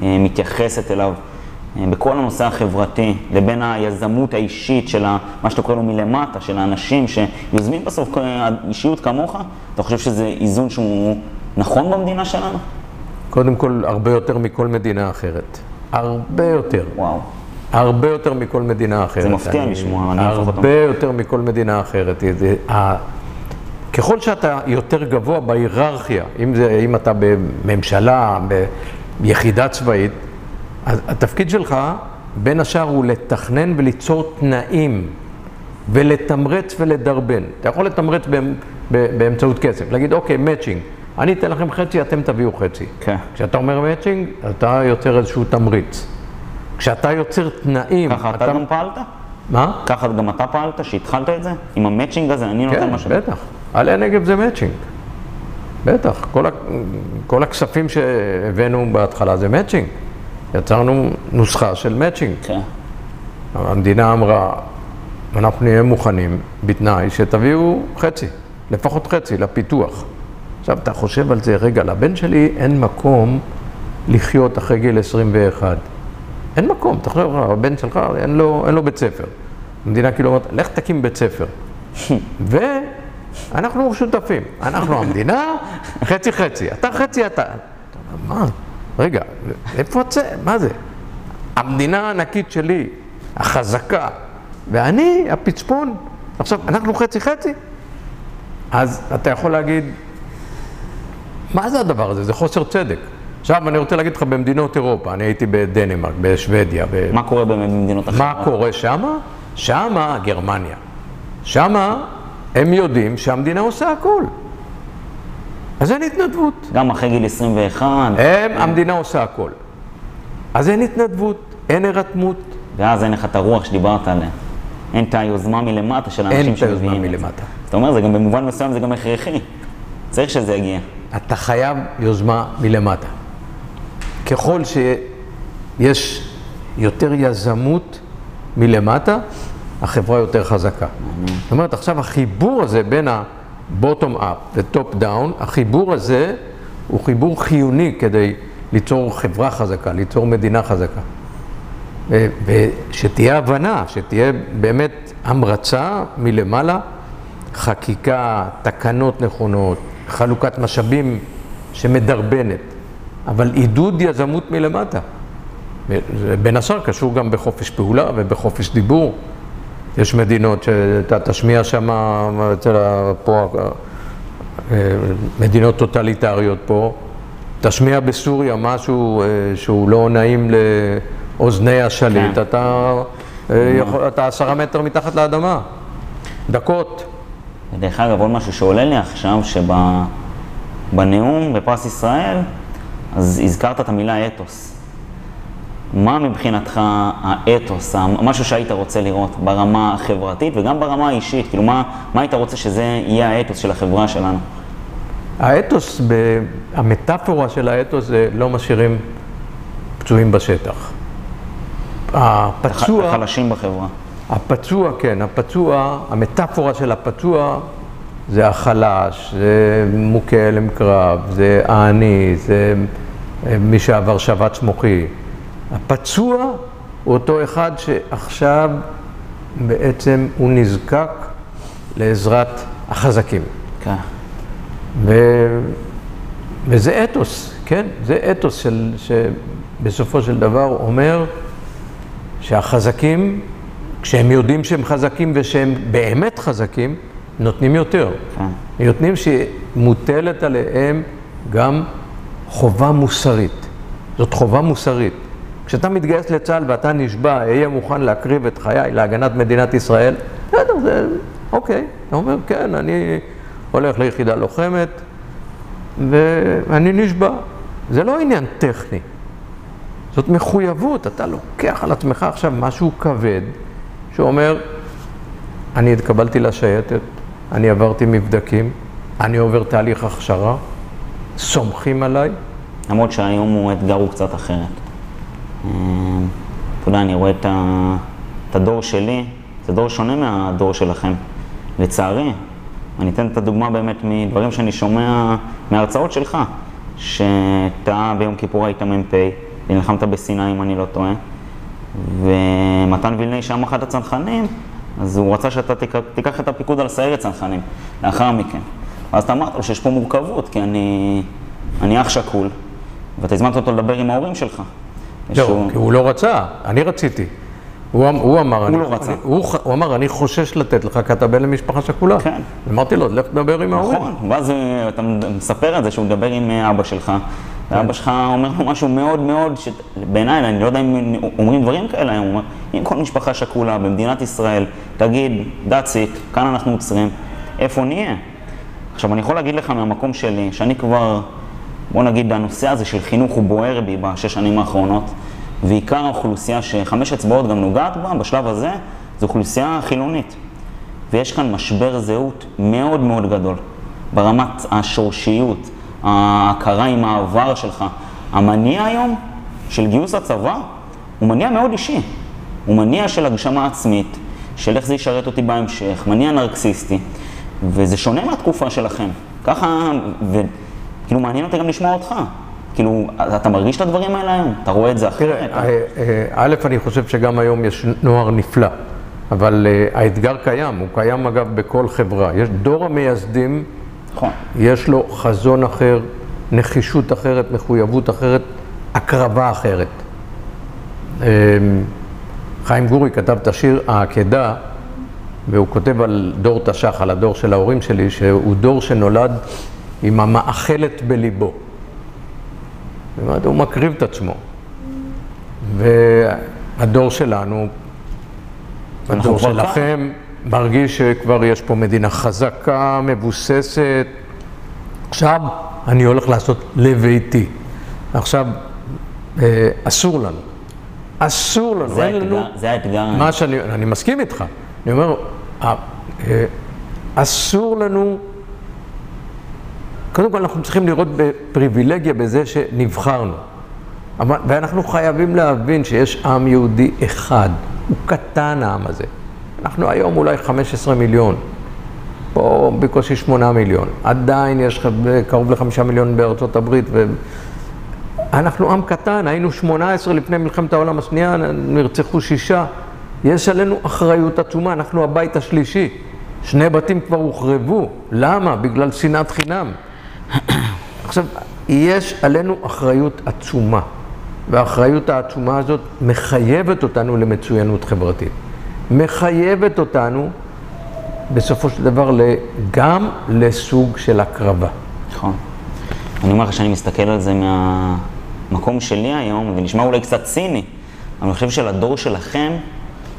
אה, מתייחסת אליו אה, בכל הנושא החברתי, לבין היזמות האישית של ה- מה שאתה קורא לו מלמטה, של האנשים שיוזמים בסוף אה, אישיות כמוך, אתה חושב שזה איזון שהוא נכון במדינה שלנו? קודם כל, הרבה יותר מכל מדינה אחרת. הרבה יותר. וואו. הרבה יותר מכל מדינה אחרת. זה מפתיע לשמוע, אני לפחות הרבה יותר מכל מדינה אחרת. זה, ה, ככל שאתה יותר גבוה בהיררכיה, אם, זה, אם אתה בממשלה, ביחידה צבאית, אז התפקיד שלך, בין השאר, הוא לתכנן וליצור תנאים, ולתמרץ ולדרבן. אתה יכול לתמרץ באמצעות כסף, להגיד, אוקיי, מאצ'ינג, אני אתן לכם חצי, אתם תביאו חצי. כן. כשאתה אומר מאצ'ינג, אתה יוצר איזשהו תמריץ. כשאתה יוצר תנאים, ככה אתה גם פעלת? מה? ככה גם אתה פעלת, שהתחלת את זה? עם המצ'ינג הזה, אני נותן כן, משהו. בטח. עלי הנגב זה מאצ'ינג. בטח. כל, ה... כל הכספים שהבאנו בהתחלה זה מאצ'ינג. יצרנו נוסחה של מאצ'ינג. כן. המדינה אמרה, אנחנו נהיה מוכנים בתנאי שתביאו חצי, לפחות חצי, לפיתוח. עכשיו, אתה חושב על זה, רגע, לבן שלי אין מקום לחיות אחרי גיל 21. אין מקום, אתה חושב, הבן שלך, אין לו, אין לו בית ספר. המדינה כאילו אומרת, לך תקים בית ספר. ואנחנו שותפים. אנחנו המדינה, חצי חצי. אתה חצי אתה. אתה אומר, מה? רגע, איפה הצ... מה זה? המדינה הענקית שלי, החזקה, ואני הפצפון. עכשיו, אנחנו חצי חצי? אז אתה יכול להגיד, מה זה הדבר הזה? זה חוסר צדק. עכשיו, אני רוצה להגיד לך, במדינות אירופה, אני הייתי בדנמרק, בשוודיה, ב... מה קורה במדינות אחרות? מה קורה שמה? שמה, גרמניה. שמה, הם יודעים שהמדינה עושה הכל. אז אין התנדבות. גם אחרי גיל 21, הם, המדינה עושה הכל. אז אין התנדבות, אין הירתמות, ואז אין לך את הרוח שדיברת עליה. אין את היוזמה מלמטה של אין האנשים את היוזמה שמביאים את זה. מלמטה. זאת אומרת, זה גם במובן מסוים זה גם הכרחי. צריך שזה יגיע. אתה חייב יוזמה מלמטה. ככל שיש יותר יזמות מלמטה, החברה יותר חזקה. זאת אומרת, עכשיו החיבור הזה בין ה-bottom up ו-top down, החיבור הזה הוא חיבור חיוני כדי ליצור חברה חזקה, ליצור מדינה חזקה. ושתהיה הבנה, שתהיה באמת המרצה מלמעלה, חקיקה, תקנות נכונות, חלוקת משאבים שמדרבנת, אבל עידוד יזמות מלמטה. בין השאר קשור גם בחופש פעולה ובחופש דיבור. יש מדינות שאתה תשמיע שם, אצל פה, אה, מדינות טוטליטריות פה, תשמיע בסוריה משהו אה, שהוא לא נעים לאוזני השליט, כן. אתה, אה, יכול, אתה עשרה מטר מתחת לאדמה, דקות. ודרך אגב, עוד משהו שעולה לי עכשיו, שבנאום בפרס ישראל, אז הזכרת את המילה אתוס. מה מבחינתך האתוס, משהו שהיית רוצה לראות ברמה החברתית וגם ברמה האישית? כאילו, מה, מה היית רוצה שזה יהיה האתוס של החברה שלנו? האתוס, המטאפורה של האתוס זה לא משאירים פצועים בשטח. הפצוע... החלשים בחברה. הפצוע, כן, הפצוע, המטאפורה של הפצוע זה החלש, זה מוכה הלם קרב, זה העני, זה מי שעבר שבץ מוחי. הפצוע הוא אותו אחד שעכשיו בעצם הוא נזקק לעזרת החזקים. כן. ו... וזה אתוס, כן? זה אתוס של, שבסופו של דבר אומר שהחזקים, כשהם יודעים שהם חזקים ושהם באמת חזקים, נותנים יותר. כן. נותנים שמוטלת עליהם גם חובה מוסרית. זאת חובה מוסרית. כשאתה מתגייס לצה"ל ואתה נשבע, אהיה מוכן להקריב את חיי להגנת מדינת ישראל, בסדר, זה אוקיי. אתה אומר, כן, אני הולך ליחידה לוחמת ואני נשבע. זה לא עניין טכני, זאת מחויבות. אתה לוקח על עצמך עכשיו משהו כבד שאומר, אני התקבלתי לשייטת, אני עברתי מבדקים, אני עובר תהליך הכשרה, סומכים עליי. למרות שהיום הוא אתגר הוא קצת אחרת. אתה יודע, אני רואה את, ה... את הדור שלי, זה דור שונה מהדור שלכם, לצערי. אני אתן את הדוגמה באמת מדברים שאני שומע מההרצאות שלך, שאתה ביום כיפור היית מ"פ, ונלחמת בסיני אם אני לא טועה, ומתן וילני שם אחד הצנחנים, אז הוא רצה שאתה תיקח, תיקח את הפיקוד על סיירת צנחנים, לאחר מכן. ואז אתה אמרת לו שיש פה מורכבות, כי אני, אני אח שכול, ואתה הזמנת אותו לדבר עם ההורים שלך. לא, כי הוא לא רצה, אני רציתי. הוא, אמ- הוא אמר, הוא אני, לא רצה. אני, הוא, הוא אמר, אני חושש לתת לך, כי אתה בן למשפחה שכולה. כן. אמרתי לו, לך תדבר עם ההורים. נכון, ואז אה, אתה מספר את זה שהוא מדבר עם אה, אבא שלך, כן. ואבא שלך אומר לו משהו מאוד מאוד, שבעיניי, אני לא יודע אם אומרים דברים כאלה היום, הוא אומר, אם כל משפחה שכולה במדינת ישראל תגיד, that's it, כאן אנחנו עוצרים, איפה נהיה? עכשיו, אני יכול להגיד לך מהמקום שלי, שאני כבר, בוא נגיד, הנושא הזה של חינוך הוא בוער בי בשש שנים האחרונות. ועיקר האוכלוסייה שחמש אצבעות גם נוגעת בה בשלב הזה, זו אוכלוסייה חילונית. ויש כאן משבר זהות מאוד מאוד גדול, ברמת השורשיות, ההכרה עם העבר שלך. המניע היום של גיוס הצבא הוא מניע מאוד אישי. הוא מניע של הגשמה עצמית, של איך זה ישרת אותי בהמשך, מניע נרקסיסטי, וזה שונה מהתקופה שלכם. ככה, וכאילו מעניין אותי גם לשמוע אותך. כאילו, אתה מרגיש את הדברים האלה היום? אתה רואה את זה אחרת? תראה, אה, אה, א', אני חושב שגם היום יש נוער נפלא, אבל אה, האתגר קיים, הוא קיים אגב בכל חברה. יש דור המייסדים, נכון. יש לו חזון אחר, נחישות אחרת, מחויבות אחרת, הקרבה אחרת. חיים גורי כתב את השיר העקדה, והוא כותב על דור תש"ח, על הדור של ההורים שלי, שהוא דור שנולד עם המאכלת בליבו. זאת אומרת, הוא מקריב את עצמו. והדור שלנו, הדור שלכם, מרגיש שכבר יש פה מדינה חזקה, מבוססת. עכשיו אני הולך לעשות לביתי. עכשיו, אה, אסור לנו. אסור לנו, זה לנו... זה האתגר. מה שאני, אני מסכים איתך. אני אומר, אה, אסור לנו קודם כל אנחנו צריכים לראות בפריבילגיה בזה שנבחרנו. ואנחנו חייבים להבין שיש עם יהודי אחד, הוא קטן העם הזה. אנחנו היום אולי 15 מיליון, פה בקושי 8 מיליון. עדיין יש קרוב ל-5 מיליון בארצות הברית. ו... אנחנו עם קטן, היינו 18 לפני מלחמת העולם השנייה, נרצחו שישה. יש עלינו אחריות עצומה, אנחנו הבית השלישי. שני בתים כבר הוחרבו. למה? בגלל שנאת חינם. עכשיו, יש עלינו אחריות עצומה, והאחריות העצומה הזאת מחייבת אותנו למצוינות חברתית. מחייבת אותנו בסופו של דבר גם לסוג של הקרבה. נכון. אני אומר לך שאני מסתכל על זה מהמקום שלי היום, ונשמע אולי קצת ציני, אבל אני חושב שלדור שלכם,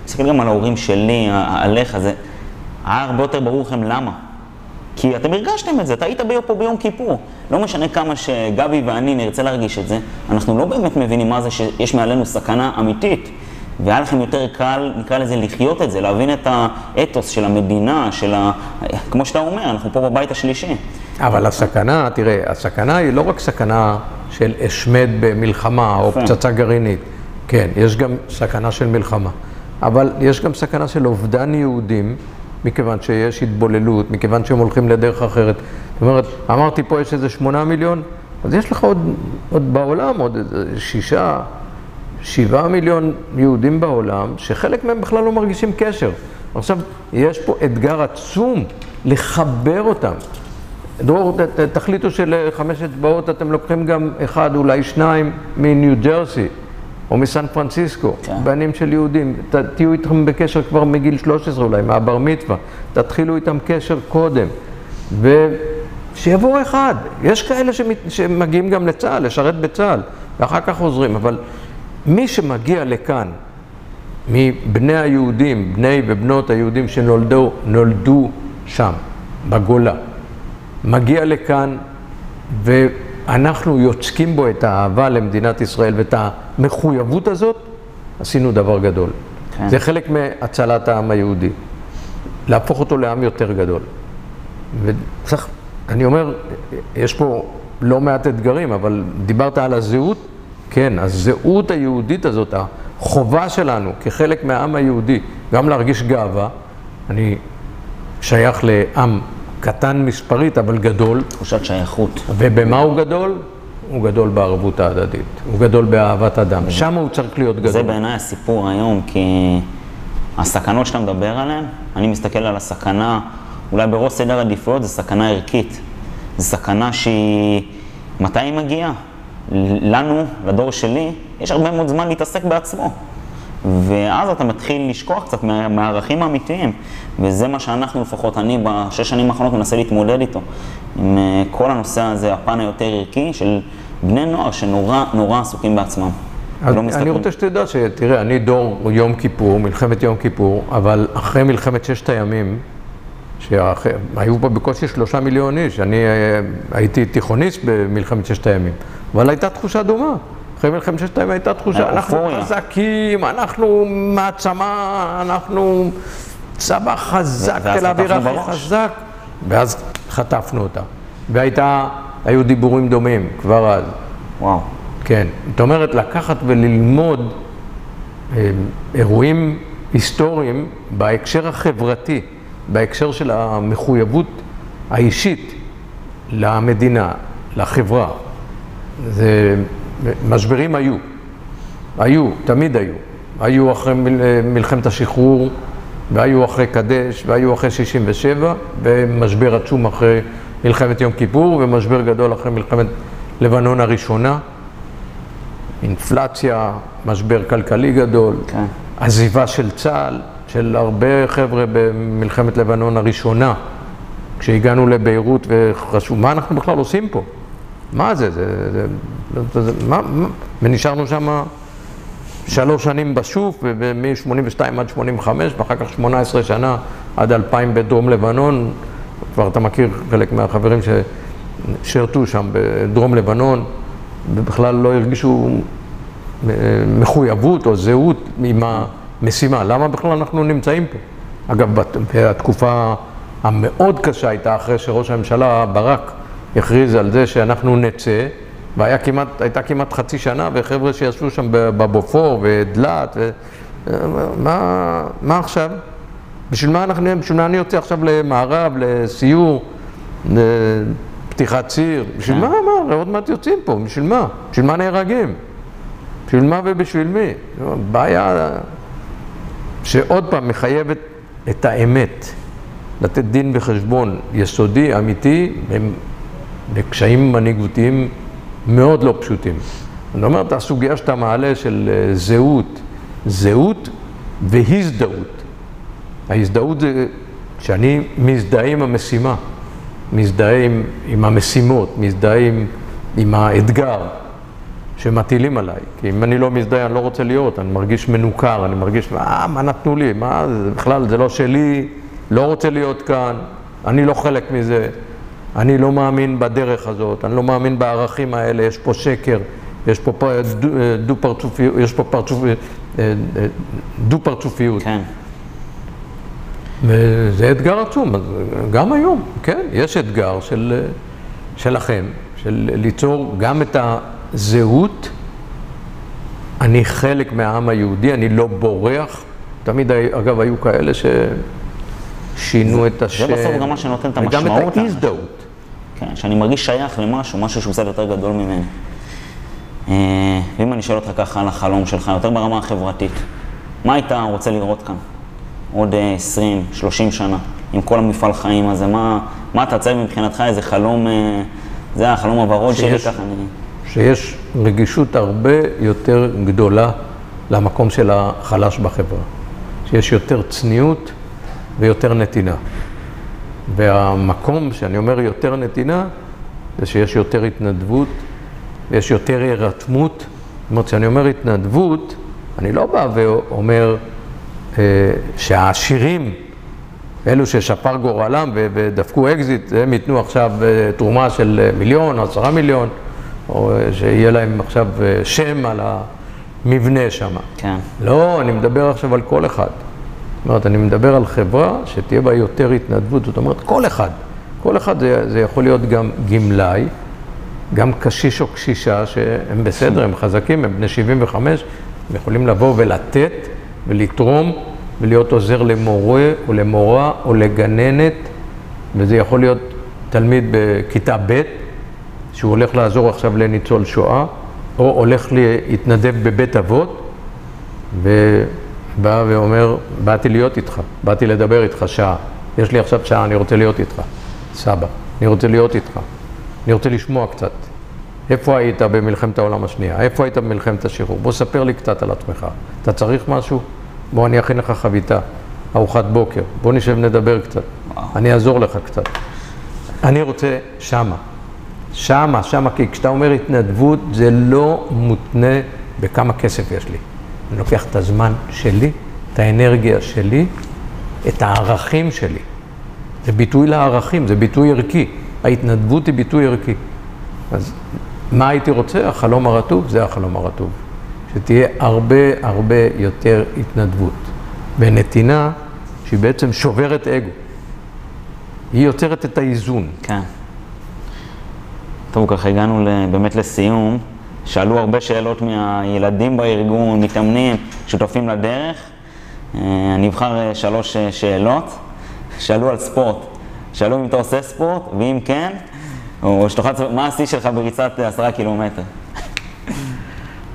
מסתכל גם על ההורים שלי, עליך, זה היה הרבה יותר ברור לכם למה. כי אתם הרגשתם את זה, אתה היית פה ביום כיפור. לא משנה כמה שגבי ואני נרצה להרגיש את זה, אנחנו לא באמת מבינים מה זה שיש מעלינו סכנה אמיתית. והיה לכם יותר קל, נקרא לזה, לחיות את זה, להבין את האתוס של המדינה, של ה... כמו שאתה אומר, אנחנו פה בבית השלישי. אבל הסכנה, תראה, הסכנה היא לא רק סכנה של השמד במלחמה או פצצה גרעינית. כן, יש גם סכנה של מלחמה. אבל יש גם סכנה של אובדן יהודים, מכיוון שיש התבוללות, מכיוון שהם הולכים לדרך אחרת. זאת אומרת, אמרתי פה יש איזה שמונה מיליון, אז יש לך עוד, עוד בעולם עוד איזה שישה, שבעה מיליון יהודים בעולם, שחלק מהם בכלל לא מרגישים קשר. עכשיו, יש פה אתגר עצום לחבר אותם. דרור, ת, ת, תחליטו שלחמש אצבעות אתם לוקחים גם אחד, אולי שניים, מניו ג'רסי. או מסן פרנסיסקו, כן. בנים של יהודים, ת, תהיו איתם בקשר כבר מגיל 13 אולי, מהבר מצווה, תתחילו איתם קשר קודם, ושיבוא אחד. יש כאלה שמת, שמגיעים גם לצה"ל, לשרת בצה"ל, ואחר כך חוזרים, אבל מי שמגיע לכאן, מבני היהודים, בני ובנות היהודים שנולדו נולדו שם, בגולה, מגיע לכאן ו... אנחנו יוצקים בו את האהבה למדינת ישראל ואת המחויבות הזאת, עשינו דבר גדול. כן. זה חלק מהצלת העם היהודי. להפוך אותו לעם יותר גדול. וצריך, אני אומר, יש פה לא מעט אתגרים, אבל דיברת על הזהות, כן, הזהות היהודית הזאת, החובה שלנו כחלק מהעם היהודי, גם להרגיש גאווה, אני שייך לעם קטן מספרית, אבל גדול. תחושת שייכות. ובמה הוא גדול? הוא גדול בערבות ההדדית, הוא גדול באהבת אדם, שם הוא צריך להיות גדול. זה בעיניי הסיפור היום, כי הסכנות שאתה מדבר עליהן, אני מסתכל על הסכנה, אולי בראש סדר עדיפויות, זה סכנה ערכית. זו סכנה שהיא, מתי היא מגיעה? לנו, לדור שלי, יש הרבה מאוד זמן להתעסק בעצמו. ואז אתה מתחיל לשכוח קצת מה, מהערכים האמיתיים, וזה מה שאנחנו, לפחות אני, בשש שנים האחרונות מנסה להתמודד איתו, עם אה, כל הנושא הזה, הפן היותר ערכי של בני נוער שנורא נורא עסוקים בעצמם. לא אני רוצה שתדע שתראה, אני דור יום כיפור, מלחמת יום כיפור, אבל אחרי מלחמת ששת הימים, שהיו פה בקושי שלושה מיליון איש, אני אה, הייתי תיכוניסט במלחמת ששת הימים, אבל הייתה תחושה דומה. אחרי מלחמת ששת הימים הייתה תחושה, אנחנו חזקים, אנחנו מעצמה, אנחנו צבא חזק, תל אביב הכי חזק, ואז חטפנו אותה. והייתה, היו דיבורים דומים כבר אז. וואו. כן. זאת אומרת, לקחת וללמוד אה, אירועים היסטוריים בהקשר החברתי, בהקשר של המחויבות האישית למדינה, לחברה. זה משברים היו, היו, תמיד היו. היו אחרי מלחמת השחרור, והיו אחרי קדש, והיו אחרי 67, ומשבר עצום אחרי מלחמת יום כיפור, ומשבר גדול אחרי מלחמת לבנון הראשונה. אינפלציה, משבר כלכלי גדול, כן. עזיבה של צה"ל, של הרבה חבר'ה במלחמת לבנון הראשונה, כשהגענו לביירות וחשבו, מה אנחנו בכלל עושים פה? מה זה? זה, זה, זה, זה מה, מה? ונשארנו שם שלוש שנים בשוף, מ-82 עד 85, ואחר כך 18 שנה עד 2000 בדרום לבנון. כבר אתה מכיר חלק מהחברים ששירתו שם בדרום לבנון, ובכלל לא הרגישו אה, מחויבות או זהות עם המשימה. למה בכלל אנחנו נמצאים פה? אגב, התקופה המאוד קשה הייתה אחרי שראש הממשלה ברק הכריז על זה שאנחנו נצא, והייתה כמעט, כמעט חצי שנה, וחבר'ה שישבו שם בבופור ודלת, ו... מה, מה עכשיו? בשביל מה, אנחנו, בשביל מה אני יוצא עכשיו למערב, לסיור, לפתיחת ציר? בשביל מה, מה, עוד מעט יוצאים פה, בשביל מה? בשביל מה נהרגים? בשביל מה ובשביל מי? בעיה שעוד פעם מחייבת את האמת, לתת דין וחשבון יסודי, אמיתי, בקשיים מנהיגותיים מאוד לא פשוטים. אני אומר את הסוגיה שאתה מעלה של אה, זהות, זהות והזדהות. ההזדהות זה שאני מזדהה עם המשימה, מזדהה עם, עם המשימות, מזדהה עם, עם האתגר שמטילים עליי. כי אם אני לא מזדהה, אני לא רוצה להיות, אני מרגיש מנוכר, אני מרגיש, מה, מה נתנו לי, מה, זה בכלל, זה לא שלי, לא רוצה להיות כאן, אני לא חלק מזה, אני לא מאמין בדרך הזאת, אני לא מאמין בערכים האלה, יש פה שקר, יש פה דו-פרצופיות, יש פה פרצופ... דו-פרצופיות. כן. וזה אתגר עצום, אז גם היום, כן, יש אתגר של, שלכם, של ליצור גם את הזהות, אני חלק מהעם היהודי, אני לא בורח. תמיד, אגב, היו כאלה ששינו את השם. זה בסוף גם מה שנותן את המשמעות. וגם את ההזדהות. כן, שאני מרגיש שייך למשהו, משהו שהוא קצת יותר גדול ממני. אה, ואם אני שואל אותך ככה על החלום שלך, יותר ברמה החברתית, מה היית רוצה לראות כאן? עוד 20, אה, 30 שנה, עם כל המפעל חיים הזה, מה, מה אתה צריך מבחינתך, איזה חלום, אה, זה החלום הוורוד שלי, ככה אני... שיש רגישות הרבה יותר גדולה למקום של החלש בחברה. שיש יותר צניעות ויותר נתינה. והמקום שאני אומר יותר נתינה, זה שיש יותר התנדבות ויש יותר הירתמות. זאת אומרת, כשאני אומר התנדבות, אני לא בא ואומר אה, שהעשירים, אלו ששפר גורלם ודפקו אקזיט, הם ייתנו עכשיו אה, תרומה של מיליון, עשרה מיליון, או אה, שיהיה להם עכשיו אה, שם על המבנה שם. כן. לא, אני מדבר עכשיו על כל אחד. זאת אומרת, אני מדבר על חברה שתהיה בה יותר התנדבות, זאת אומרת, כל אחד. כל אחד זה, זה יכול להיות גם גמלאי, גם קשיש או קשישה, שהם בסדר, הם חזקים, הם בני 75, הם יכולים לבוא ולתת ולתרום ולהיות עוזר למורה או למורה או לגננת, וזה יכול להיות תלמיד בכיתה ב', שהוא הולך לעזור עכשיו לניצול שואה, או הולך להתנדב בבית אבות, ובא ואומר, באתי להיות איתך, באתי לדבר איתך שעה. יש לי עכשיו שעה, אני רוצה להיות איתך. סבא, אני רוצה להיות איתך. אני רוצה לשמוע קצת. איפה היית במלחמת העולם השנייה? איפה היית במלחמת השחרור? בוא ספר לי קצת על עצמך. אתה צריך משהו? בוא אני אכין לך חביתה, ארוחת בוקר. בוא נשב נדבר קצת. אני אעזור לך קצת. אני רוצה שמה. שמה, שמה, כי כשאתה אומר התנדבות, זה לא מותנה בכמה כסף יש לי. אני לוקח את הזמן שלי, את האנרגיה שלי, את הערכים שלי. זה ביטוי לערכים, זה ביטוי ערכי. ההתנדבות היא ביטוי ערכי. אז מה הייתי רוצה? החלום הרטוב, זה החלום הרטוב. שתהיה הרבה הרבה יותר התנדבות. ונתינה שהיא בעצם שוברת אגו. היא יוצרת את האיזון. כן. טוב, ככה הגענו באמת לסיום. שאלו הרבה שאלות מהילדים בארגון, מתאמנים, שותפים לדרך. אה, אני אבחר אה, שלוש אה, שאלות. שאלו על ספורט. שאלו אם אתה עושה ספורט, ואם כן, או שתוכל, מה השיא שלך בריצת עשרה קילומטר?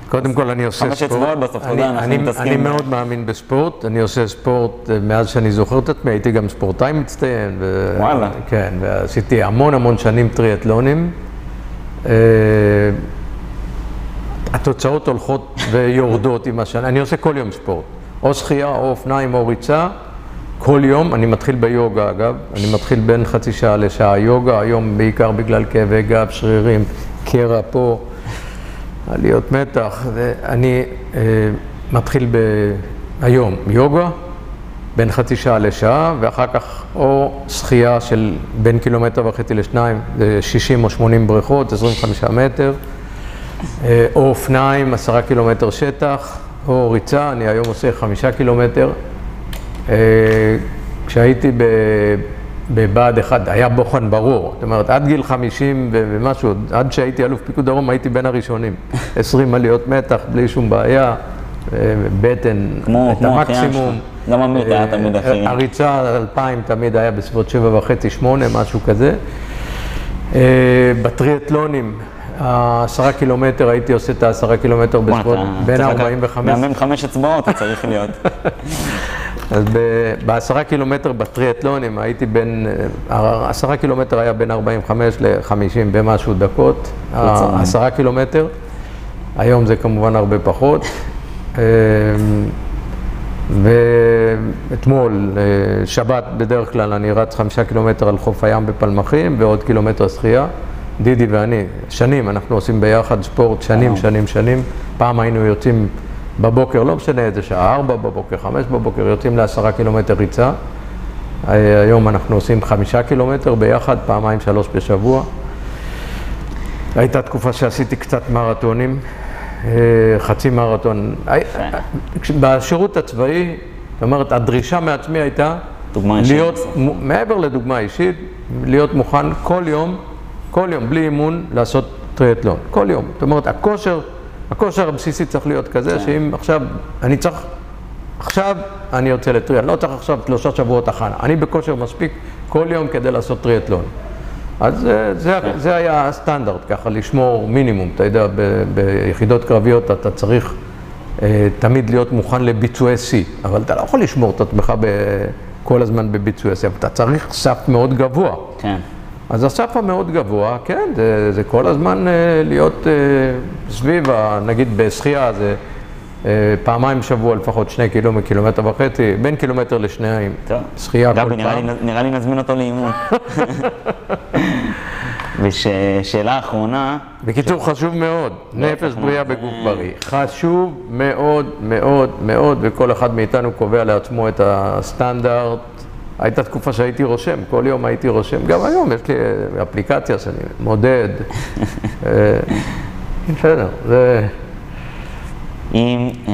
קודם כל אני עושה חמש ספורט. אצבעות בסוף, יודע, אנחנו אני, מתעסקים אני מאוד מאמין בספורט, אני עושה ספורט מאז שאני זוכר את עצמי, הייתי גם ספורטאי מצטיין. ו... וואלה. כן, ועשיתי המון המון שנים טריאטלונים. התוצאות הולכות ויורדות עם השנה, אני עושה כל יום ספורט, או שחייה, או אופניים, או ריצה, כל יום, אני מתחיל ביוגה אגב, אני מתחיל בין חצי שעה לשעה. יוגה, היום בעיקר בגלל כאבי גב, שרירים, קרע פה, עליות מתח, ואני אה, מתחיל ב... היום יוגה, בין חצי שעה לשעה, ואחר כך או שחייה של בין קילומטר וחצי לשניים, זה 60 או 80 בריכות, 25 מטר, או אופניים, עשרה קילומטר שטח, או ריצה, אני היום עושה חמישה קילומטר. אה, כשהייתי בבה"ד 1, היה בוחן ברור. זאת אומרת, עד גיל 50 ו- ומשהו, עד שהייתי אלוף פיקוד דרום, הייתי בין הראשונים. 20 עליות מתח, בלי שום בעיה, אה, בטן, כמו- את כמו המקסימום. גם עמית היה תמיד אה, הריצה 2000 תמיד היה בסביבות 7 וחצי, 8, משהו כזה. אה, בטריאטלונים, העשרה קילומטר, הייתי עושה את העשרה קילומטר בסביבות בין צריך לקחת- 45 מאמן חמש אצבעות אתה צריך להיות. אז בעשרה קילומטר בטריאטלונים הייתי בין, אה, עשרה קילומטר היה בין 45 ל-50 במשהו דקות, עשרה קילומטר, היום זה כמובן הרבה פחות. אה, ואתמול, אה, שבת בדרך כלל, אני רץ חמישה קילומטר על חוף הים בפלמחים ועוד קילומטר שחייה. דידי ואני, שנים, אנחנו עושים ביחד ספורט, שנים, שנים, שנים. פעם היינו יוצאים בבוקר, לא משנה איזה שעה, ארבע בבוקר, חמש בבוקר, יוצאים לעשרה קילומטר ריצה. היום אנחנו עושים חמישה קילומטר ביחד, פעמיים שלוש בשבוע. הייתה תקופה שעשיתי קצת מרתונים, אה, חצי מרתון. בשירות הצבאי, זאת אומרת, הדרישה מעצמי הייתה להיות, מעבר לדוגמה אישית, להיות מוכן כל יום, כל יום, בלי אימון, לעשות טריאטלון. כל יום. זאת אומרת, הכושר, הכושר הבסיסי צריך להיות כזה, כן. שאם עכשיו, אני צריך, עכשיו אני יוצא לטריאטלון, לא צריך עכשיו שלושה שבועות הכנה. אני בכושר מספיק כל יום כדי לעשות טריאטלון. אז אה, זה, כן. זה היה הסטנדרט, ככה לשמור מינימום. אתה יודע, ב, ביחידות קרביות אתה צריך אה, תמיד להיות מוכן לביצועי שיא, אבל אתה לא יכול לשמור את עצמך ב, כל הזמן בביצועי שיא, אבל אתה צריך סף מאוד גבוה. כן. אז הסף המאוד גבוה, כן, זה, זה כל הזמן אה, להיות אה, סביב, נגיד בשחייה זה אה, פעמיים בשבוע לפחות שני קילומטר, קילומטר וחצי, בין קילומטר לשניים. טוב. שחייה כל נראה לי, פעם. נראה לי נזמין אותו לאימון. ושאלה אחרונה, בקיצור, חשוב מאוד, נפש אנחנו- בריאה בגוף בריא. חשוב מאוד מאוד מאוד, וכל אחד מאיתנו קובע לעצמו את הסטנדרט. הייתה תקופה שהייתי רושם, כל יום הייתי רושם, גם היום יש לי אה, אפליקציה שאני מודד. אה, בסדר, זה... אם... אה,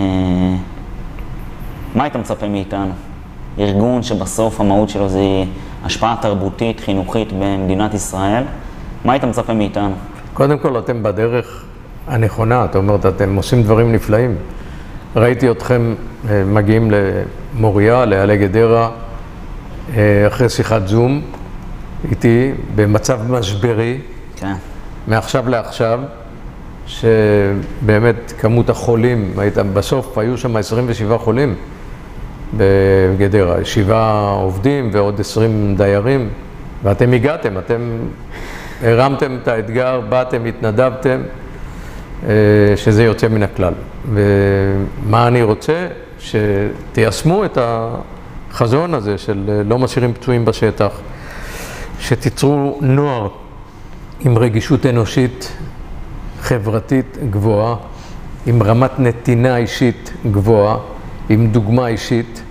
מה היית מצפה מאיתנו? ארגון שבסוף המהות שלו זה השפעה תרבותית, חינוכית במדינת ישראל, מה היית מצפה מאיתנו? קודם כל, אתם בדרך הנכונה, זאת אומרת, אתם עושים דברים נפלאים. ראיתי אתכם מגיעים למוריה, לעלי גדרה, אחרי שיחת זום איתי, במצב משברי, כן. מעכשיו לעכשיו, שבאמת כמות החולים, היית, בסוף היו שם 27 חולים בגדרה, שבעה עובדים ועוד 20 דיירים, ואתם הגעתם, אתם הרמתם את האתגר, באתם, התנדבתם, אה, שזה יוצא מן הכלל. ומה אני רוצה? שתיישמו את החזון הזה של אה, לא משאירים פצועים בשטח, שתיצרו נוער עם רגישות אנושית חברתית גבוהה, עם רמת נתינה אישית גבוהה, עם דוגמה אישית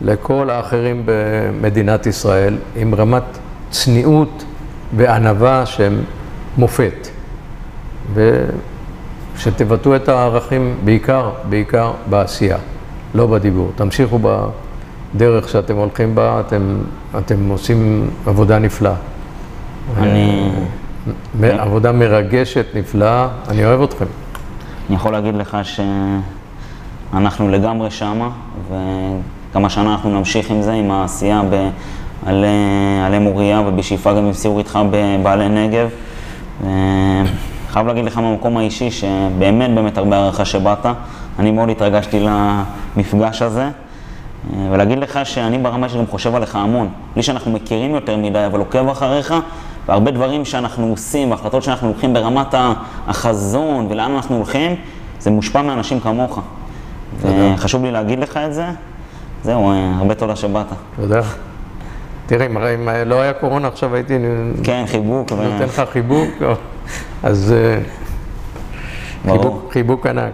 לכל האחרים במדינת ישראל, עם רמת צניעות וענווה שהם מופת. ושתבטאו את הערכים בעיקר, בעיקר בעשייה, לא בדיבור. תמשיכו בדרך שאתם הולכים בה, אתם, אתם עושים עבודה נפלאה. אני, עבודה מרגשת, נפלאה, אני אוהב אתכם. אני יכול להגיד לך שאנחנו לגמרי שמה, וגם השנה אנחנו נמשיך עם זה, עם העשייה בעלי עלי מוריה ובשאיפה גם עם סיור איתך בבעלי נגב. חייב להגיד לך מהמקום האישי שבאמת באמת הרבה הערכה שבאת. אני מאוד התרגשתי למפגש הזה. ולהגיד לך שאני ברמה שלי גם חושב עליך המון. בלי שאנחנו מכירים יותר מדי, אבל עוקב אחריך, והרבה דברים שאנחנו עושים, והחלטות שאנחנו לוקחים ברמת החזון ולאן אנחנו הולכים, זה מושפע מאנשים כמוך. וחשוב לי להגיד לך את זה. זהו, אה, הרבה תודה שבאת. תודה. תראה, אם- לא היה קורונה עכשיו הייתי כן, חיבוק. נותן לך חיבוק, אז אה, ברור. חיבוק- חיבוק ענק.